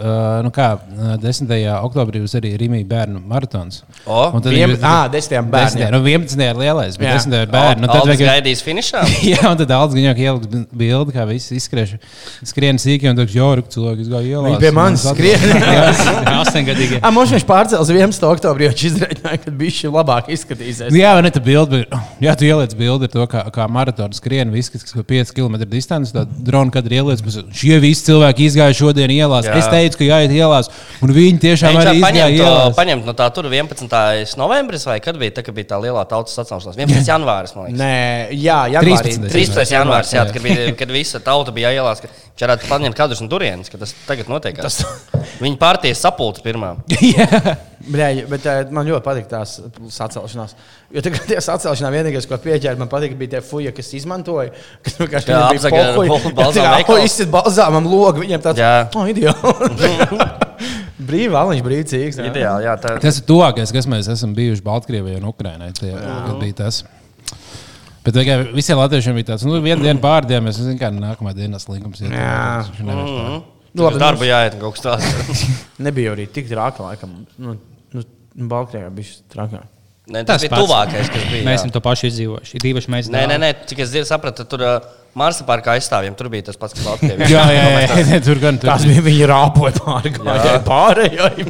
nu kā, uh, 10. oktobrī būs arī Rīgā bērnu maratons. O, Un tad Viem, viņi- ā, desmitiem bērniem. 10. Nu, 11. ir lielais, bet Jā. 10. ir bērni. Nu, tad vienkārši- gaidīs finišā. Jā, un tad Aldis Gaņāk ieliks bildi, kā viss izskriež. Skrien sīki, un tad jau rūk cilvēki izgāja ielā. Viņi pie manis skrien. Astoņgadīgi. Ah, Mums viņš pārcēlās 11. oktobrī, jo viņš izreikināja, ka viņš ir labāk izskatīsies. Jā, vai ne tā bilde? bija- Jā, tu ieliec bildi ar to, kā, kā maratona skrien, viss, kas ir 5 km distance. Tad drona kad ir ieliec, bet šie visi cilvēki izgāja šodien ielās. Jā. Es teicu, ka jāiet ielās, un viņi tiešām arī izgāja ielās. paņemt no tā, tur 11. novembris, vai kad bija tā, kad bija tā lielā tautas sacensšanās? 11. janvāris, man liekas. Nē, jā, janvārī. 13. 13. janvārs, jā, Jā. kad, bija, kad visa tauta bija ielās, ka varētu paņemt kadrus no turienes, ka tas tagad notiek. Tas... Viņa pārties sapulces pirmā. Bļaļ, bet uh, man ļoti patīk tās sacelšanās. Jo tagad tie sacelšanās vienīgais, ko pieķēra, man patīk, bija tie fuja, kas izmantoja. Kas vienkārši Jā, bija apzaga pohuj. bal- balzāma Jā, veikals. Izsit balzāmam logu, viņiem tāds Jā. - oh, ideāli. Brīvi, valiņš, brīvīgs. Ideāli, jā, tā Tas ir tuvākais, kas mēs esam bijuši Baltkrievijai un Ukraiņai. Tas bija tas. Bet tikai visiem latviešiem bija tāds, nu, viena diena pārdien, mēs zinām, kā nākamā dienā slinkums ir. Jā. Mhm. Nu, labi, darbu mums jāiet kaut kas tāds. nebija arī tik traki, laikam. Nu, nu, Baltkrievijā bija trakāk. Nē, tas, tas bija pats. tuvākais, kas bija. Mēs to pašu izdzīvojuši. Īpaši mēs. Nē, nē, nē, cik es dzirdu, sapratu, tur uh, Marsa parka aizstāvjiem tur bija tas pats, kas Latvijā. Jā, jā, jā, jā, tur gan tur Tas bija viņa rāpoja pāri gājai, pārējai.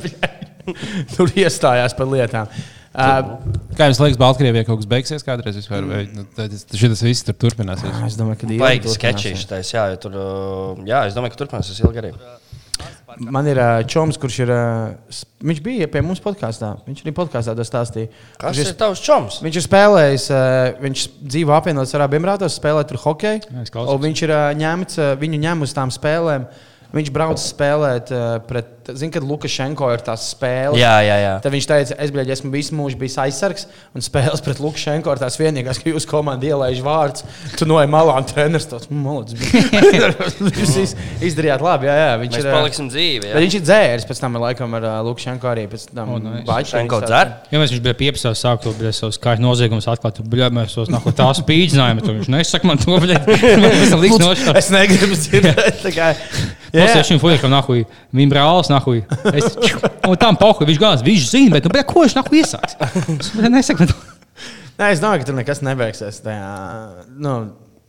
Tur iestājās par lietām. Uh, Kā jums liekas, Baltkrievijā kaut kas beigsies kādreiz vispār? Vai nu, šis viss tur turpināsies? es domāju, ka sketči turpināsies. šitais, jā, jo tur, jā, es domāju, ka turpināsies ilgi arī. Man ir uh, čoms, kurš ir. Uh, viņš bija pie mums podkāstā. Viņš arī podkāstā to stāstīja. Kas viņš ir tavs čoms? Viņš ir spēlējis, uh, viņš dzīvo apvienotas Arābu Emirātos, spēlē tur hokeju. Viņš ir uh, ņemts, uh, viņu ņem uz tām spēlēm. Viņš brauc spēlēt uh, pret, zinu, kad Lukašenko ir tās spēles. Jā, jā, jā. Tad viņš teica, es biju, esmu visu mūžu bijis aizsargs, un spēles pret Lukašenko ir tās vienīgās, ka jūsu komanda ielaiž vārds. Tu no malā un treneris tos malus. Jūs iz- izdarījāt labi, jā, jā. Viņš Mēs ir, paliksim dzīvi. bet Jā. viņš ir dzēris, pēc tam ir laikam ar Lukašenko arī. Pēc tam O, nice. Lukašenko dzer? Ja mēs viņš bija piepsājis, sākt to savus kājas noziegumus atklāt, tad bija mēs tos nākot tā spīdzinājumi. Tad viņš nesaka man to, bet es negribu dzirdēt. Jā. Es šim fujakam nahuj, viņa brālis nahuj. Es un tam pohuj, viņš gāz, viņš zina, bet nu, bet ko viņš nahuj iesāks? Es nesaku, bet Nē, es domāju, ka tur nekas nebeigsies. Tajā, nu,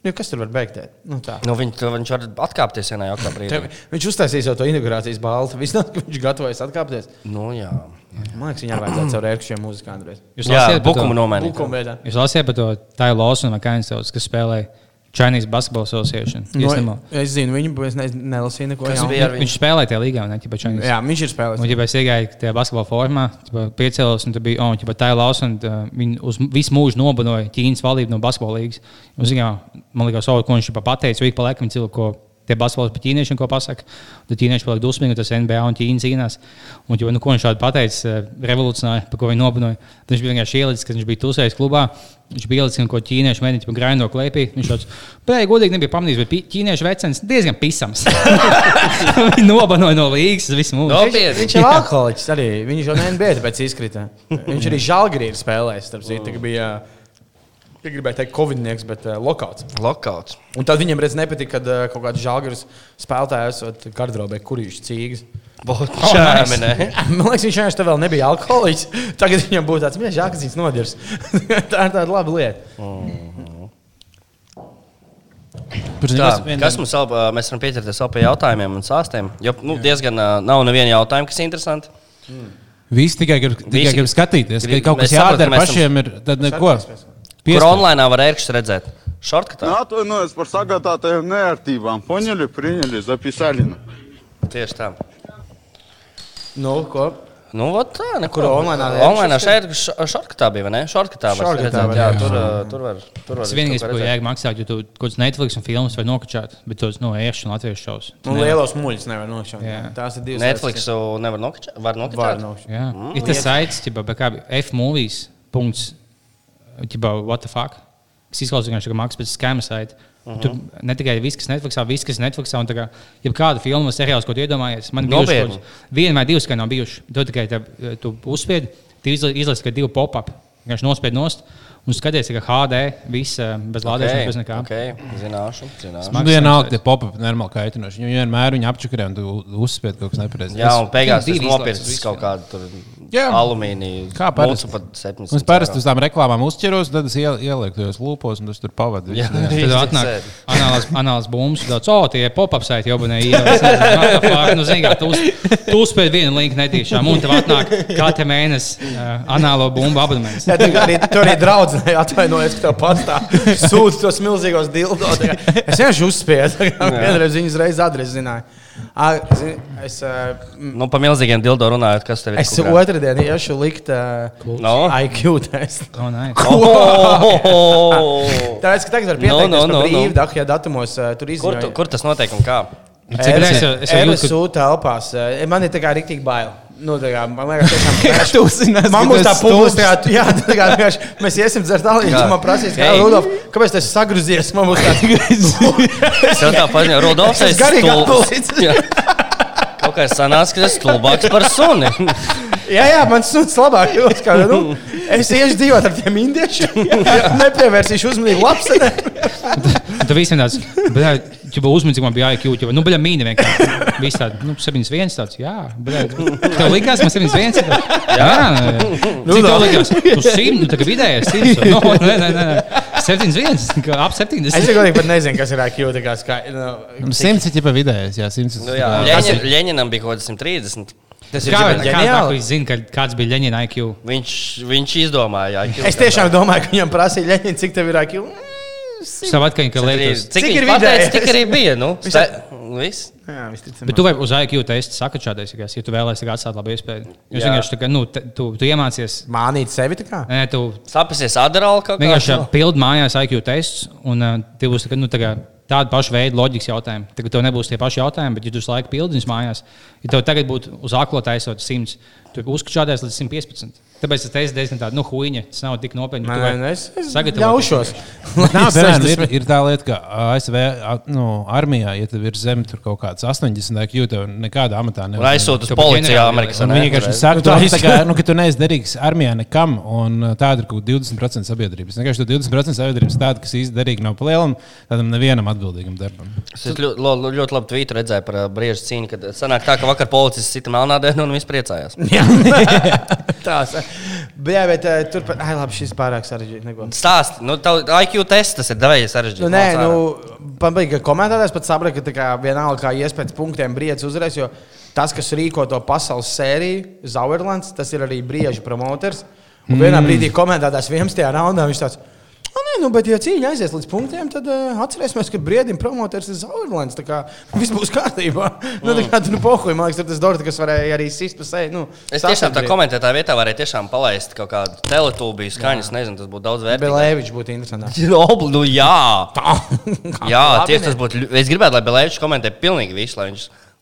nu, kas tur var beigties? Nu, tā. Nu, viņš, viņš var atkāpties vienā jaukā brīdī. Tev- Viņš uztaisīs jau to integrācijas balvu. Viņš viņš gatavojas atkāpties. Nu, jā. Man liekas, viņam vajadzētu caur ērkšķiem mūzikantiem. jūs Jā, lasījāt par to- nomainīt. Bukumu veidā. jūs lasījāt par to Tailu Lawsonu vai Kainstels, kas spēlēja Chinese Basketball Association. No, No, es zinu viņu, bet es ne, nelasīju neko ar viņu? viņš spēlēja tajā līgā, ne tikai Chinese. Jā, viņš ir spēlējis. Un, ja es iegāju tajā basketbola formā, tad piecēlos, un tur bija oh, Taila Lausona. Viņa uz visu mūžu nobanoja Ķīnas valdību no basketbola līnijas. Un, zin, jā, man liekas, oh, ko viņš pa pateica, ik pa laikam cilvēku, tie basketbols par ķīniešiem, ko pasaka. Tad ķīnieši paliek dusmīgi, un tas NBA un Ķīna cīnās. Un, jo, nu, ko viņš šādi pateica, eh, revolucionāri, par ko viņi nobanoja. Tad viņš bija vienkārši ielicis, kad viņš bija tusējis klubā. Viņš bija ielicis, ko ķīnieši mēģināja grāmatā no klēpī. Viņš tāds - pēkšņi godīgi nebija pamanījis, bet ķīniešu vecens diezgan pisams. Viņi nobanoja no līgas visu mūžu. Nopietni. Viņš ir alkoholiķis arī. Viņš jau nebija pēc izkrita. Viņš arī žēlgrī ir spēlējis. Starp citu. Ja gribēju teikt, Covidnieks, bet uh, lokāts. Lokauts. Un tad viņam redz, nepatika, kad uh, kaut kāds žēlgars spēlētājs esot gardrobē, kur viņš cīgas. Čēmi, ne? Man liekas, viņš vienkārši vēl nebija alkoholiķis. Tagad viņam būtu tāds - žēl, ka viņš nodirs. Tā ir tāda laba lieta. Tā, kas mums vēl, ā, mēs varam pieķerties vēl pie jautājumiem un sāstiem? Jo nu, diezgan nav neviena jautājuma, kas ir interesanti. Visi tikai grib, tikai Visi grib skatīties, grib- ka kaut kas jādara pašiem. Ir, tad neko. Kur Piespēj. online var redzēt? Šortkatā. Atvainojos par sagādātajām neērtībām. Poņeļi, priņeļi, zapisāļi. Tieši tā. Nu, ko? Nu, vot tā. Kur online Online šeit šortkatā bija, vai ne? Šortkatā var redzēt. var, Jā, tur, tur var. Tur var vienīgais, ko jēga maksāt, jo tu kaut kāds Netflix un filmas var nokačāt, bet tos no ēšana latviešu šovus. Tu Nu, lielos muļus nevar. Jā. Tās ir divas Netflix nevar nokačāt. Var Var nokačāt. Jā, ir tas saits, bet kā F-movies. Tipā, what the fuck? kas izklausās vienkārši kā pēc skēma saita. Uh -huh. Tur ne tikai viss, kas Netflixā, viss, kas Netflixā, un tā kā, ja kāda filma vai seriāls, ko tu iedomājies, man bija viena vai divas, kas nav bijušas. Tu tikai te, tu uzspiedi, tu izlaiž tikai divu pop-up, vienkārši nospied nost. Un skaties, ka HD, viss eh, bez lādēšanas, bez nekā. Okay. Zināšu, zināšu. Smags Vienalga, tie pop-up normāli kaitinoši. Viņi vienmēr viņu apčakarē un tu uzspied kaut kas nepareizs. Jā, un beigās tas divi nopirks izlaižas kaut kādu tur Jā. alumīniju. Kā parasti. Mūsu pat 700. Es parasti uz tām reklāmām uzķeros, tad es iel- ielieku tajos lūpos, un tas tur pavadīja. Jā. Tad Viņš atnāk sēdi. anāls, anāls bumbuļs, tāds, oh, tie pop-up saiti jau bija ielas. Nu, zini, kā tu, tu uzspēj vienu linku netīšām, un tev atnāk katru mēnesi uh, anālo bumbu abonements. Jā, tur arī, tur arī draudzene atvainojas, ka tev pats tā sūta tos milzīgos dildos. Es vienkārši uzspiedu, kā vienreiz viņas reizes adresi zināju. Ā, zini, Es, Nu, pa milzīgiem dildo runājot, kas tev ir? es otrdien iešu likt uh, No? IQ testu. Oh, nice. Oh! Tāpēc, ka tagad var No, pieteikties no, no, no, no, brīvi, no. ja datumos uh, tur Kur, izziņoja. tu, kur tas notiek un kā? Cik es jau- es jau jūtu, ka- telpās. Man ir tā kā rīktīgi bail. Nu, tā kā, man liekas, tiešām, Tu uzzināsi, Man tu tā tā, jā, tā kā, mēs iesim dzert ja man prasīs, kā. Rudolf, kāpēc tas sagrūzies, man būs tāds. Tev tā paziņo, Rudolfs, Es garīgi atpalīdzu. Kaut kā sanāca, ka tas ir stulbāks par suni. Jā, jā, man suns labāk jūtas, kā, nu, es iešu dzīvot ar tiem indiešiem, nepievērsīšu uzmanību lapsenē. Tu visiem tāds, bet, ja būtu uzmanīgs, man bija IQ, jau, nu, bija mīna vienkārši. Viss tāds, nu, 71 tāds, jā, bet, tev likās, man 71. Jā, jā, nu, tev likās, tu simt, nu, tā kā vidējais simts. No, nē, nē, nē, 71, kā ap 70. Es godīgi pat nezinu, kas ir IQ, kā, nu, Un Simts ir jau vidējais, jā, simts. Nu, jā, Ļeņin, Ļeņinam bija kaut kāds 130. Tas Kā, ir kā, kā ģeniāli. zina, ka kāds bija Leņķina IQ? Viņš, viņš izdomāja, jā, Es tiešām domāju, ka viņam prasīja, Leņķin, cik tev ir IQ. Savu atkaņu, ka liekas. Cik, Cik cik ir vidēji? Cik arī bija? Nu, Ste- Viss. Jā, visticamāk. Bet tu vai uz IQ testu saka šādais, ja tu vēlēsies atstāt labu iespēju. Jūs vienkārši tā kā, nu, te- tu, tu iemācies. Mānīt sevi tā kā? Nē, tu Sapasies kā. vienkārši pildi mājās IQ tests, un uh, tev būs tā kā, nu, tā kā tāda paša veida loģikas jautājumi. Tagad tev nebūs tie paši jautājumi, bet, ja tu uz laiku pildi viņus mājās, ja tev tagad būtu uz aklo taisot 100, tu uzskačādēs līdz 115. Tāpēc es teicu, diezgan tāda, nu, huīņa, tas nav tik nopietni. Nē, nē, es, es sagatavot ļaušos. Nā, piemēram, ir, ir tā lieta, ka ASV nu, armijā, ja tev ir zem tur kaut kāds 80 IQ, tev nekādā amatā nevar. aizsūta uz policiju Amerikas Un viņi vienkārši saka, tu, tā kā, nu, ka tu neesi derīgs armijā nekam, un tāda ir kaut kāda 20% sabiedrības. Vienkārši tu 20% sabiedrības tāda, kas īsti derīgi nav palielam, tādam nevienam atbildīgam darbam. Es ļoti, ļoti, ļoti labi tvītu redzēju par brīžu cīņu, kad sanāk tā, ka vakar policists sita melnā dēļ un viss priecājās. Tās. Bet, jā, bet uh, tur pat, ai, labi, šis pārāk sarežģīts. neko. Stāsti, nu, tev IQ tests tas ir devējies sarežģīti. Nu, nē, nu, pabeigts, ka komentētājs pat saprata, ka tā kā vienalga, kā iespējas punktiem brīdis uzreiz, jo tas, kas rīko to pasaules sēriju, Zauerlands, tas ir arī brīža promoters. Un vienā brīdī komentētājs 11. raundā viņš tāds. "O, Nē, nu, bet, ja cīņa aizies līdz punktiem, tad uh, atcerēsimies, ka brīdim promoters ir. Tā kā viss būs kārtībā. Nu, tā kā tur pohuļ, man liekas, tur tas Dorta, kas varēja arī sist pa seju. Nu, Es tiešām tā komentētāju vietā varēju tiešām palaist kaut kādu teletūbiju skaņas. Nezinu, tas būtu daudz vērtīgi. Belēvičs būtu interesants. Obli, nu, jā, jā Labi, tieši tas būtu. Es gribētu, lai Belēvičs komentē pilnīgi visu,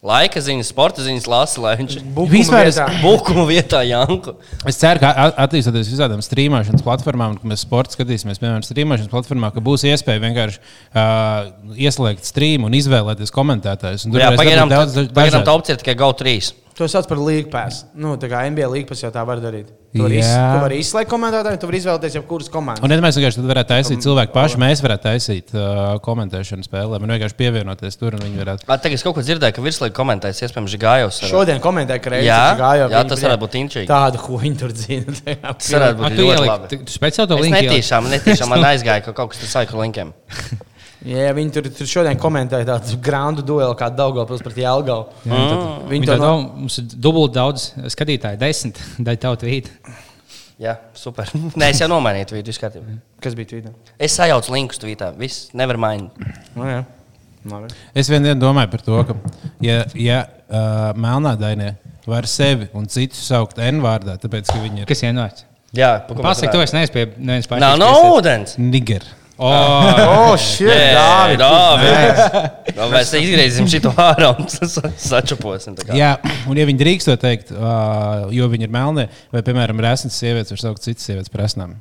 laika ziņas, sporta ziņas lasa, lai viņš Vispār bukumu vietā Janku. Es ceru, ka attīstoties visādām strīmošanas platformām, kad mēs sporta skatīsimies, piemēram, strīmošanas platformā, ka būs iespēja vienkārši uh, ieslēgt streamu un izvēlēties komentētājus. Un tur Jā, varēs pagaidām daudz tā- daž- pagaidām dažādu. tā opcija tikai GO3. To sauc par League Pass. Nu, tā kā NBA League Pass jau tā var darīt. Tu vari, iz, tu vari izslēgt komentētāju, tu vari izvēlēties jebkuras komandas. Un, ja mēs vienkārši varētu taisīt cilvēku paši, mēs varētu taisīt uh, komentēšanu spēlēm un vienkārši pievienoties tur. un viņi Varētu... Ā, Tagad es kaut ko dzirdēju, ka virslīgi komentēs, iespējams, Gājos. ar- Šodien komentēja, ka reizē Jā, gāja. jā, tas varētu būt inčīgi. Tādu, ko viņi tur dzina. Tas varētu būt tu ļoti labi. tu- speciāli to linku netīšām, netīšām man aizgāja ka kaut kas tāds ar linkiem. Jā, viņi tur, tur šodien komentēja tādu grandu duelu kā Daugavpils pret Jelgavu. Mm. Viņi to to no... nav. Mums ir dubult daudz skatītāju, desmit. Daļa tev tvīt. Jā, super. Nē, es jau nomainīju tvītu, viss kārtībā. Kas bija tvītā? Es sajaucu linkus tvītā. Viss, nevar mainīt. Nu, jā. Labi. Es vienā dienā domāju par to, ka, ja, ja uh, melnādainie var sevi un citus saukt N vārdā, tāpēc, ka viņi ir Kas ienāca? Jā, pa ko mēs Pasaka, tu runājam? esi neesi pie neviens pārējais. Nav no ūdens. nigeri. Oh, O, šie Jā, dāvi! tā mēs izgriezīsim šo ārā un sa- sačuposim. tā kā. Jā, un ja viņi drīkst to teikt, uh, jo viņi ir melni, vai, piemēram, resnas sievietes var saukt citas sievietes presnām.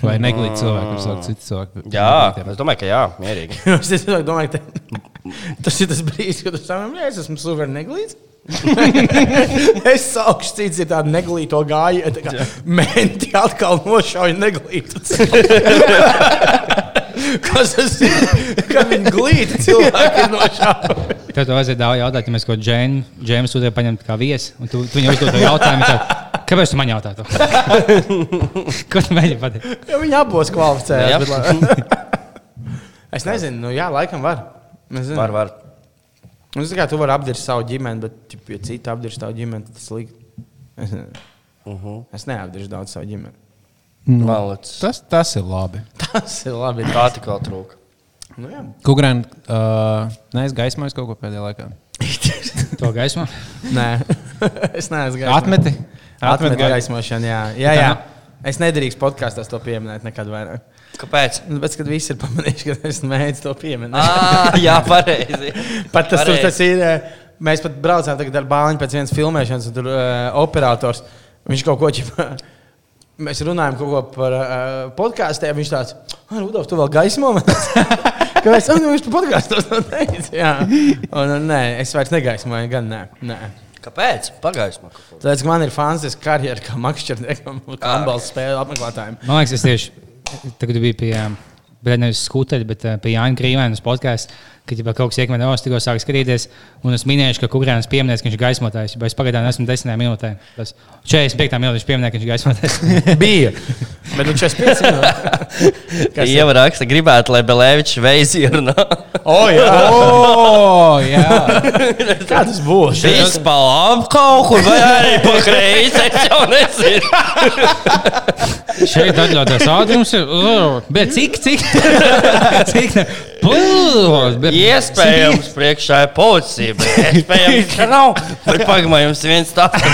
Vai neglīti cilvēki var saukt citus cilvēkus. Jā, es domāju, ka jā, mierīgi. Es domāju, ka tas ir tas brīdis, kad tu sami es esmu super neglīts. es saukšu cits, ir tāda neglīto gāja. tā kā Menti atkal nošauja neglītu. Kas tas ir? Kad viņi glīti cilvēki ir nošaujuši. Tev vajadzēja daudz jautāt, ja mēs kaut ko Džēmu sūtījām paņemt kā viesi. Un tu, tu viņam uzdod to jautājumu, tad, kāpēc tu man jautā? Ko tu mēģini pateikt? Ja viņi abos Jā. kvalificējas. bet lai- Es nezinu, nu jā, laikam var. Var, var. Nu, es kā tu vari apdirst savu ģimeni, bet, ķip, ja citi apdirst savu ģimeni, tad tas slikti. Es, nezinu. Mhm. es neapdirstu daudz savu ģimeni. Malacis. Tas, tas ir labi. Tas ir labi. Tā tik vēl trūka. Nu, jā. Kukurēn, uh, neesmu gaismojis kaut ko pēdējā laikā. To gaismu. Nē, es neesmu gaismā. Atmeti? Atmet gai- gaismošanu, jā. jā, jā. Es nedrīkst podkāstos to pieminēt nekad vairāk. Kāpēc? Nu, Bet, kad visi ir pamanījuši, ka es mēģinu to pieminēt. Ah, jā, pareizi. Pat tas, tur, Pareizi. tas ir. eh, Mēs pat braucām tagad ar bāņu pēc vienas filmēšanas, un tur uh, operators. Viņš kaut ko ķipa, Mēs runājam kaut ko par uh, podkāstiem. Viņš tāds - ah, Rudolf, tu vēl gaismo? Kāpēc? Ah, nu, viņš par podkāstos to teica. Jā, un, un, nē, es vairs negaismoju, gan nē. nē. Kāpēc? Pagaismā. Tāpēc, ka man ir fantastiska karjera kā makšķerniekam un handbola spēļu apmeklētājiem. Man liekas, es tieši tagad biju pie, bet nevis skuteļa, bet eh, pie Jāņa Krīvēnas podkāstā, kad jau kaut kas no tikko sāk skatīties. Un es minēju, ka Kukurēns pieminēs, ka viņš ir gaismotājs. Bet es pagaidām esmu 10 minūtē. Tas 45 minūtes viņš pieminēja, ka viņš ir gaismotājs. Bija. Bet nu 45 minūtes. Kas ir? Ieva raksta, gribētu, lai Belēvičs veids ierunā. O, jā. Oh, jā. Kā tas būs? Šis pa labi kaut kur, vai arī pa kreisi, es jau nezinu. Šeit atļauties ātrums ir. Bet cik, cik? cik? Pū, bet- Iespējams, priekšā ir policija, iespējams, ka nav. Bet pagaidām, jums ir viens tāds -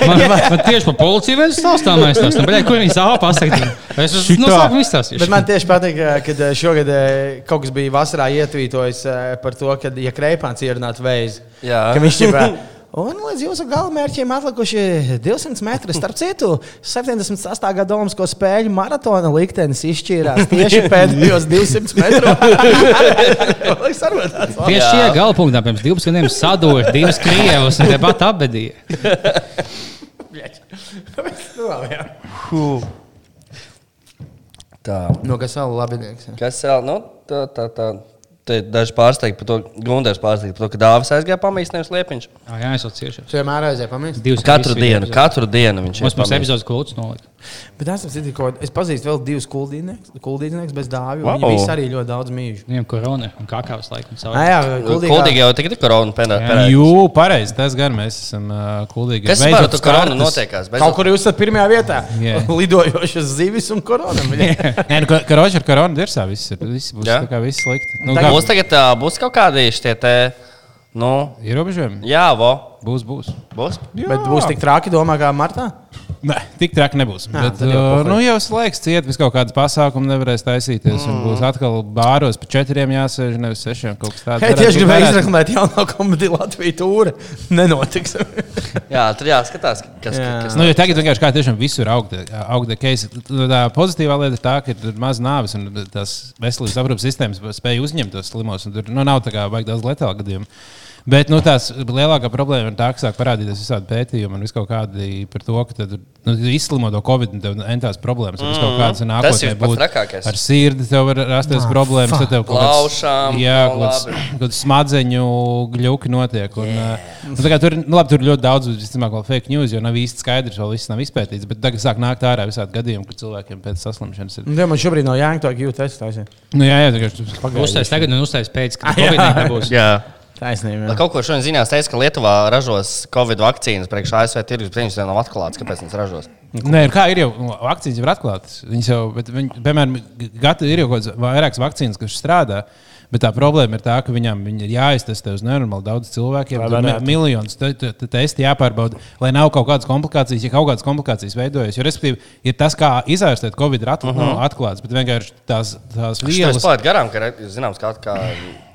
Man, man, man tieši par policiju viens stāstām aizstāst. Bļā, kur viņi sāp pasakīt? Es Šitā. no sākuma izstāstīju. Bet man tieši patīk, ka šogad eh, kaut kas bija vasarā ietvītojis eh, par to, ka, ja kreipāns ierunātu veizi, Jā. ka viņš ir. Un līdz jūsu galamērķiem atlikuši 200 metri. Starp citu, 78. gada Olimpisko spēļu maratona liktenis izšķīrās tieši pēdējos 200 metros. Tas arī ir tāds Tieši šajā galapunktā pirms 12 gadiem sadūrīja divas krievas un tepat apbedīja. labs. Tā. No kas vēl labinieks? Kas vēl? Nu, tā, tā, tā. Daži pārsteigti par to, Gunārs pārsteigts par to, ka dāvāts aizgāja pamīst, nevis liepiņš. Ah, jā, es jau cieši. Tu vienmēr aizēji pamīst. Katru dienu, katru dienu viņš Mums iet mums pamīst. epizodes kults nolika. Bet es, citu, ko, es pazīstu vēl divus kuldīgus bez dāvju. Wow. Viņi visi arī ļoti daudz mīļu. Viņam korona un kakavas laikam savu. Ah, jā, Kuldīgi jau tagad ir korona penā. Jū, pareizi, tas gan mēs esam uh, kuldīgi. Kas par to koronu notiekās? Kaut kur jūs esat pirmajā vietā. Jā. Lidojošas zivis un korona. Nē, nu, ka Rožers ar koronu dirsā viss ir. Viss būs Jā? tā kā viss slikti. Nu, Būs tagad ā, būs kaut kādi šie te, nu, Ierobežojumi? jā, vo. Būs, būs. Būs? Bet būs tik traki, domā, kā martā. Nē, tik traki nebūs. Jā, Bet, jau uh, nu, jau slēgts ciet, vis kaut kādas pasākumus nevarēs taisīties. Mm. Būs atkal bāros pa četriem jāsēž, nevis sešiem kaut kas tāds. Hei, tieši gribēju izreklamēt jaunā komēdija Latvijas tūre. Nenotiks. Jā, tur jāskatās, kas, Jā. kas Nu, jo tagad vienkārši kā tiešām visur augta keisa. Tā pozitīvā lieta ir tā, ka ir maz nāves un tās veselības aprūpas sistēmas spēj uzņemt tos slimos. un Tur nu, nav tā kā vajag daudz letālu gadījumu. Bet nu, tās lielākā problēma ir tā, ka sāk parādīties visādi pētījumi un kaut kādi par to, ka tad, nu, izslimo to covid un tev entās problēmas. Mm, kaut kādas Tas nākotnē ir pats trakākais. Ar sirdi tev var rasties Ah, problēmas. Tad tev kaut kāds- Plaušām, Jā, nav kaut kāds- kāds smadzeņu gļuki notiek. Un, uh, nu, tā kā tur, nu, labi, tur ir ļoti daudz, visticamāk, vēl fake news, jo nav īsti skaidrs, vēl viss nav izpētīts. Bet tagad sāk nākt ārā visādi gadījumi, kad cilvēkiem pēc saslimšanas ir. Jā, man šobrīd nav jāņem jūtas testācija. Nu, jā, jā, tā Uztais tagad un uztais pēc, kad. Covid nebūs. Jā. Taisnība. Lai Kaut ko šodien ziņās teica, ka Lietuvā ražos Covid vakcīnas priekš ASV tirgus. Viņas jau nav atklātas, kāpēc viņas ražos. Nē, kā ir jau nu, vakcīnas, jau ir atklātas. Viņas jau, bet viņi, piemēram, gatavi ir jau kaut kādas vairākas vakcīnas, kas strādā. Bet tā problēma ir tā, ka viņam viņi ir jāiztestē uz nenormāli daudz cilvēkiem. Tur mi- miljonus te- te- te- testi jāpārbauda, lai nav kaut kādas komplikācijas. Ja kaut kādas komplikācijas veidojas, jo respektīvi ir tas, kā izārstēt Covid, ir atl uh -huh. atklāts. Bet vienkārši tās, tās Tas vielas. paliek garām, ka ir zināms, kā, kā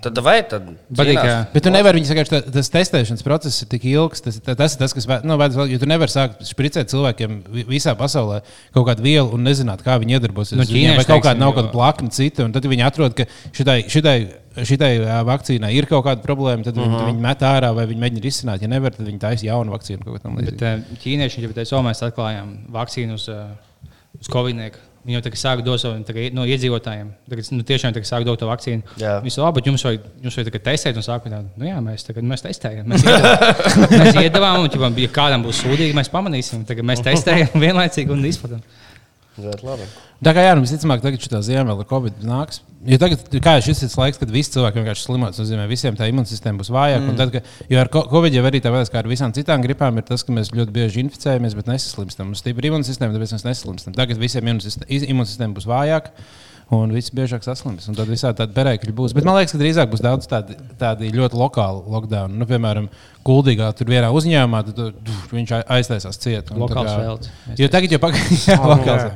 Tad vai tad? Badīgi, bet tu nevari viņu sakāt, tas testēšanas process ir tik ilgs. Tas, tas ir tas, kas nu, vēdz, jo tu nevari sākt spricēt cilvēkiem visā pasaulē kaut kādu vielu un nezināt, kā viņi iedarbosies. Nu, ķīnieši, vai kaut kāda nav kāda plakna cita, un tad viņi atrod, ka šitai. šitai Šitai vakcīnai ir kaut kāda problēma, tad uh mhm. -huh. viņi met ārā vai viņi mēģina risināt. Ja nevar, tad viņi taisīja jaunu vakcīnu. Bet, ķīnieši jau tādā formā, mēs atklājām vakcīnu uz, uz Covid-19. Viņi jau tagad sāk dot savu tagad, no iedzīvotājiem. Tagad, nu, tiešām tagad sāk dot to vakcīnu. Viņi saka, bet jums vajag, jums vajag testēt, un sākumā tā, nu jā, mēs, tagad, mēs testējam. Mēs iedavām, mēs iedavām un, ja kādam būs sūdīgi, mēs pamanīsim. Tagad mēs testējam vienlaicīgi un izplatām. Ļoti labi. Tā kā jā, nu, visticamāk, tagad šī ziema vēl ar covid nāks. Jo tagad, kā jau šis ir laiks, kad visi cilvēki vienkārši slimo, tas nozīmē, visiem tā imūnsistēma būs vājāka. Mm. Tad, ka, jo ar covid jau arī tā vēlas, kā ar visām citām gripām, ir tas, ka mēs ļoti bieži inficējamies, bet nesaslimstam. Mums stipra imūnsistēma, tāpēc mēs nesaslimstam. Tagad visiem imūnsistēma būs vājāka. Un viss biežāk saslims. Un tad visādi tādi perēkļi būs. Bet man liekas, ka drīzāk būs daudz tādi, tādi ļoti lokāli lockdown. Nu, piemēram, Kuldīgā tur vienā uzņēmumā tad, tur, viņš aiztaisās ciet. un tā Lokāls kā- velts. Jo tagad jau pagaidām, Oh, lokāls.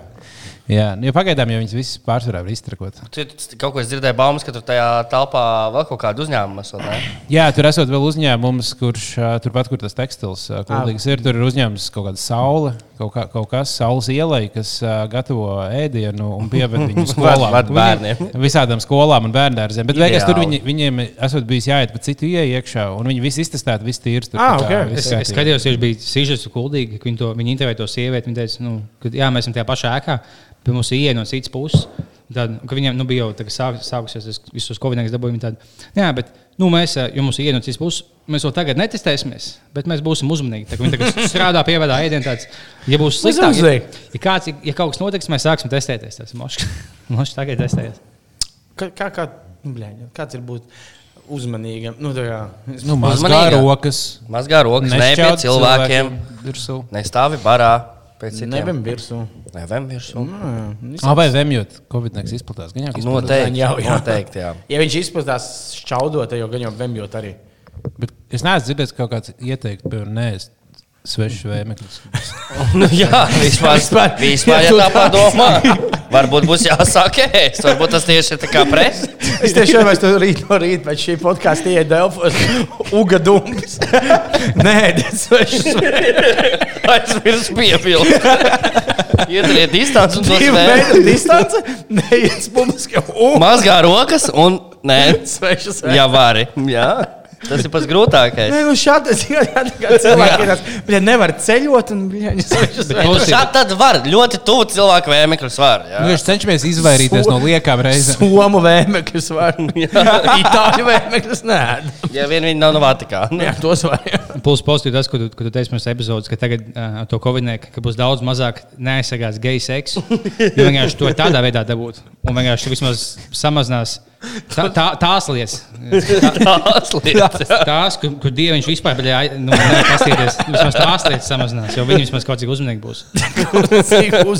jā. Jo pagaidām jau viņas visas pārsvarā var iztrakot. Tu tu kaut ko es dzirdēju, baumas, ka tur tajā telpā vēl kaut kādu uzņēmumu esot. ne? Jā, tur esot vēl uzņēmums, kurš turpat, kur tas tekstils kuldīgs ir. Tur ir uzņēmums kaut kāda saule, kaut, kā, kaut kas saules ielai, kas ā, gatavo ēdienu un pieved viņu skolām. Ved- ved bērniem. Visādām skolām un bērniem. Bet beigās tur viņi, viņiem esot bijis jāiet pa citu ieeju iekšā, un viņi visi iztestēti, visi tīrs. Tur, Ah, tā kā viss Es, es skatījos, ka bija sižets kuldīgi, ka viņi, to, viņi intervēja to sievieti. Viņa teica, nu, ka jā, mēs esam tajā pašā ēkā, pie mums ir ieeja no citas puses. Tad, ka viņiem nu, bija jau tā, sāk, sākusies tas visus covid-19 dabūjumi. Tādi, jā, bet nu, mēs, jo mums ir ieeja no citas puses, mēs vēl tagad netestēsimies, bet mēs būsim uzmanīgi. Tā, viņi tagad strādā pie vēdā ēdienu. Tāds, ja būs sliktāk, ja, ja, kāds, ja kaut kas notiks, mēs sāksim testēties. Tas mošs tagad testējas. Kā, kā, kā, nu, bļaļ, kāds ir būt uzmanīgam? Nu, tā kā, Nu, mazgā rokas. Mazgā rokas, ne pie cilvēkiem, virsū. nestāvi barā. Nevam virsū. Vēl virsū. Ah, vai zemjot, Covid-19 izplatās? Gan jau. Noteikti. Jā, jā. Noteikti, jā. Ja viņš izplatās šķaudot, tad jau gan jau vemjot arī. Bet es neesmu dzirdējis, ka kaut kāds ieteikt, piemēram, nē, svešs vēmeklis. Nu, jā, vispār, vispār, vispār ja tā padomā. Varbūt būs jāsāk ēst. Varbūt tas tieši ir tā kā presa. Es tiešām domāju, ka rīt no rīta pēc šī podkāsta ienāku Delfos Uga Dumpis. Nē, tas ir Aizmirst piebilst. Ieturiet distanci un tos vēl. distance. Neiet publiski. Un Mazgā rokas un nē, svešas jā, vari. Jā, tas ir pats grūtākais. Nē, nu šādi cilvēki ir. Nevar ceļot un viņi. Nu, Šādi tad var. Ļoti tuvu cilvēku vēmeklis var. Jā. Nu, Mēs cenšamies izvairīties no liekām reizēm. Somu vēmekļus var. Itāļu vēmekļus nē. Ja vien viņi nav no Vatikāna. Jā, tos var. Plus pozitīvi tas, ko tu, ko tu teici pirms epizodes, ka tagad uh, to Covid-19, ka būs daudz mazāk neaizsargāts geju seksu. Jo vienkārši to tādā veidā dabūt. Un vienkārši vismaz samazinās tā, tā, tās lietas. Tās lietas. Tās, kur, kur dieviņš vispār bija nu, paskatīties, vismaz tās lietas samazinās, jo viņi vismaz kaut cik uzmanīgi būs.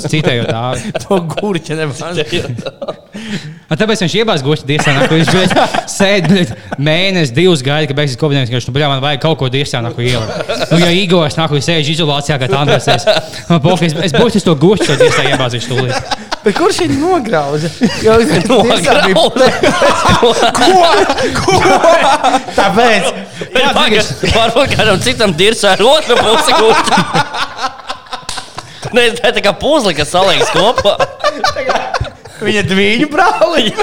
Citējot tādu. To gurķi. Un tāpēc viņš iebāz goši diezgan, ka viņš bija sēdējis mēnesi, divus gaidi, ka beigsies Covid. Viņš nu, bļā, man vajag kaut ko diezgan, ko ielikt. Nu, ja Igors nāk, viņš sēž izolācijā, kā tā esam. Es, es būtu to goši, to diezgan iebāzīšu tūlīt. Bet kurš viņu nograuza? Jo viņš Ko? Tāpēc. Tagad varbūt kādam citam dirsā ar otru pusi gūta. Nē, tā ir tā kā puzle, kas saliekas kopā. Viņa dviņu brāli.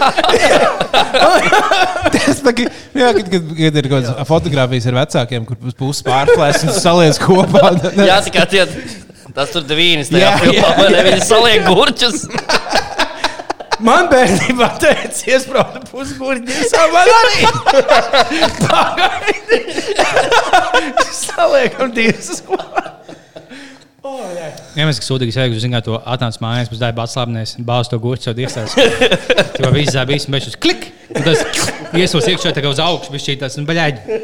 Tas tā, ka, jā, kad, kad, kad ir kaut kādas fotogrāfijas ar vecākiem, kur puses pārplēs un saliec kopā. Jā, tikai tie, tas tur devīnis tajā Jā, jā, ne? Viņi saliek gurķus. Man bērnībā teica, iesprāda pusgurģi. Man arī. Pagaidi. Saliekam divas kopā. Ja mēs esam sūdīgi, tad zinām, to atnāc mājās, pēc darba atslābinās, bāz to gurķi, jau diezgan. Tur viss zābīs, viņš klik. Un tas iesos iekšā tā kā uz augšu, viņš šī tas, nu, baļaģi.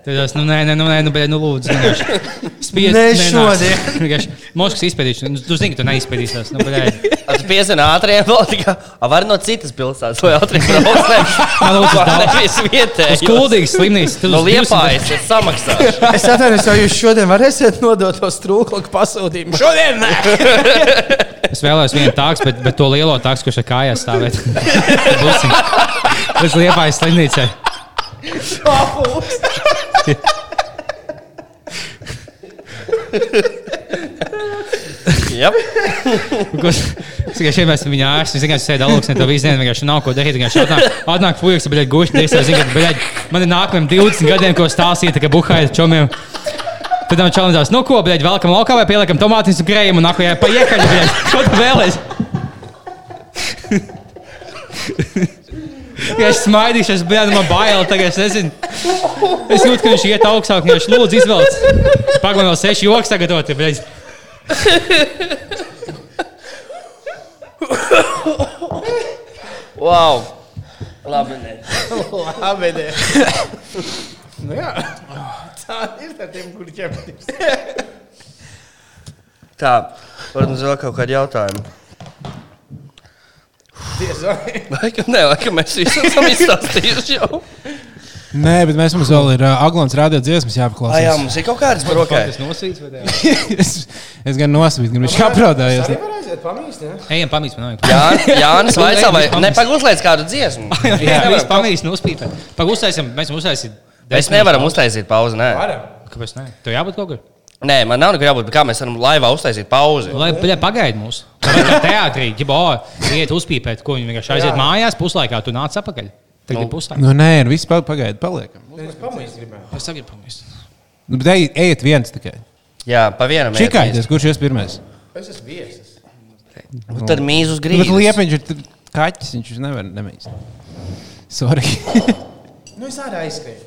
Tad tas, nu, nē, nē, nu, nē, nu, bet, nu, lūdzu, spiest. Nenāc. šodien. Moskvas izpētīšana. Nu, Tu zini, ka tu neizpētīsies. Nu. Tu piesani ātriem, a, var no citas pilsētas, vai ātriem brauks. Man lūdzu, nevis vietējais. Uz kuldīgas slimnīcas. tur No uz 200 liepājas, es samaksāšu. Es atvainojos, vai jūs šodien varēsiet nodot to strūklaku pasūtījumu. Šodien nē. Es vēlējos vienu tādu, bet, bet to lielo tādu, kurš ar kājās stāvēt. Būsim. Līdz liepājas slimnīcai. Yep. Kurš tikai mēs viņu ārstu, viņš vienkārši sēž alūksnē, to visu dienu vienkārši nav ko darīt. Vienkārši atnāk, atnāk fujiks, bet guši diezgan, zina, ka bļaļ, man ir nākamajiem 20 gadiem, ko stāstīt, ka buhāja čomiem. Tad tam čalinās, nu ko, bļaļ, velkam laukā vai pieliekam tomātiņus un krējumu un nākamajā paiekaļ, bļaļ, ko tu vēlies? Ja es smaidīšu, es biju no baila, tagad es nezinu. Es jūtu, ka viņš iet augstāk, un viņš lūdzu izvelc. Pagaidām vēl seši joks sagatavot. Wow. Labi, nē. Labi, nē. Nu jā. Tā ir tā tiem, ķepatīs. Tā, varbūt vēl kaut kādi jautājumi. Diez vai. Laikam, nē, laikam mēs visi esam izstāstījuši jau. Nē, bet mēs mums vēl ir uh, Aglons rādījis dziesmas Ah, jā, jāpaklausās. mums ir kaut kādas par rokai. Tas nosīts vai ne? es, es gan nosvītu, gan viņš ne? Ejam, pamīst man. Jā, Jānis vaicā, vai nepagūslēdz kādu dziesmu. Jā, mēs pamīst nospīpēt. Pagūstēsim, mēs uztaisīsim. Mēs nevaram uztaisīt pauzi, nē. Varam. Kāpēc ne? Tev jābūt kaut kur. Nē, man nav nekur jābūt, bet kā mēs varam laivā uztaisīt pauzi? Lai bļa, pagaidi mūs. Teātrī, bo, iet uzpīpēt, ko viņi vienkārši aiziet mājās, puslaikā tu nāc atpakaļ. Tagad ir puslaika. Nu, nē, ir viss pa- pagaidi, paliekam. Es pamīst gribēju. Es tagad pamīst. Nu, bet ej, ejiet viens tikai. Jā, pa vienam. iet Čikājieties, kurš ies pirmais? Es esmu viesis. Nu, Tad mīz uz Nu, Bet liepiņš ir kaķis, viņš nevar nemīst. Sorry. Nu, es arī aizskrēju.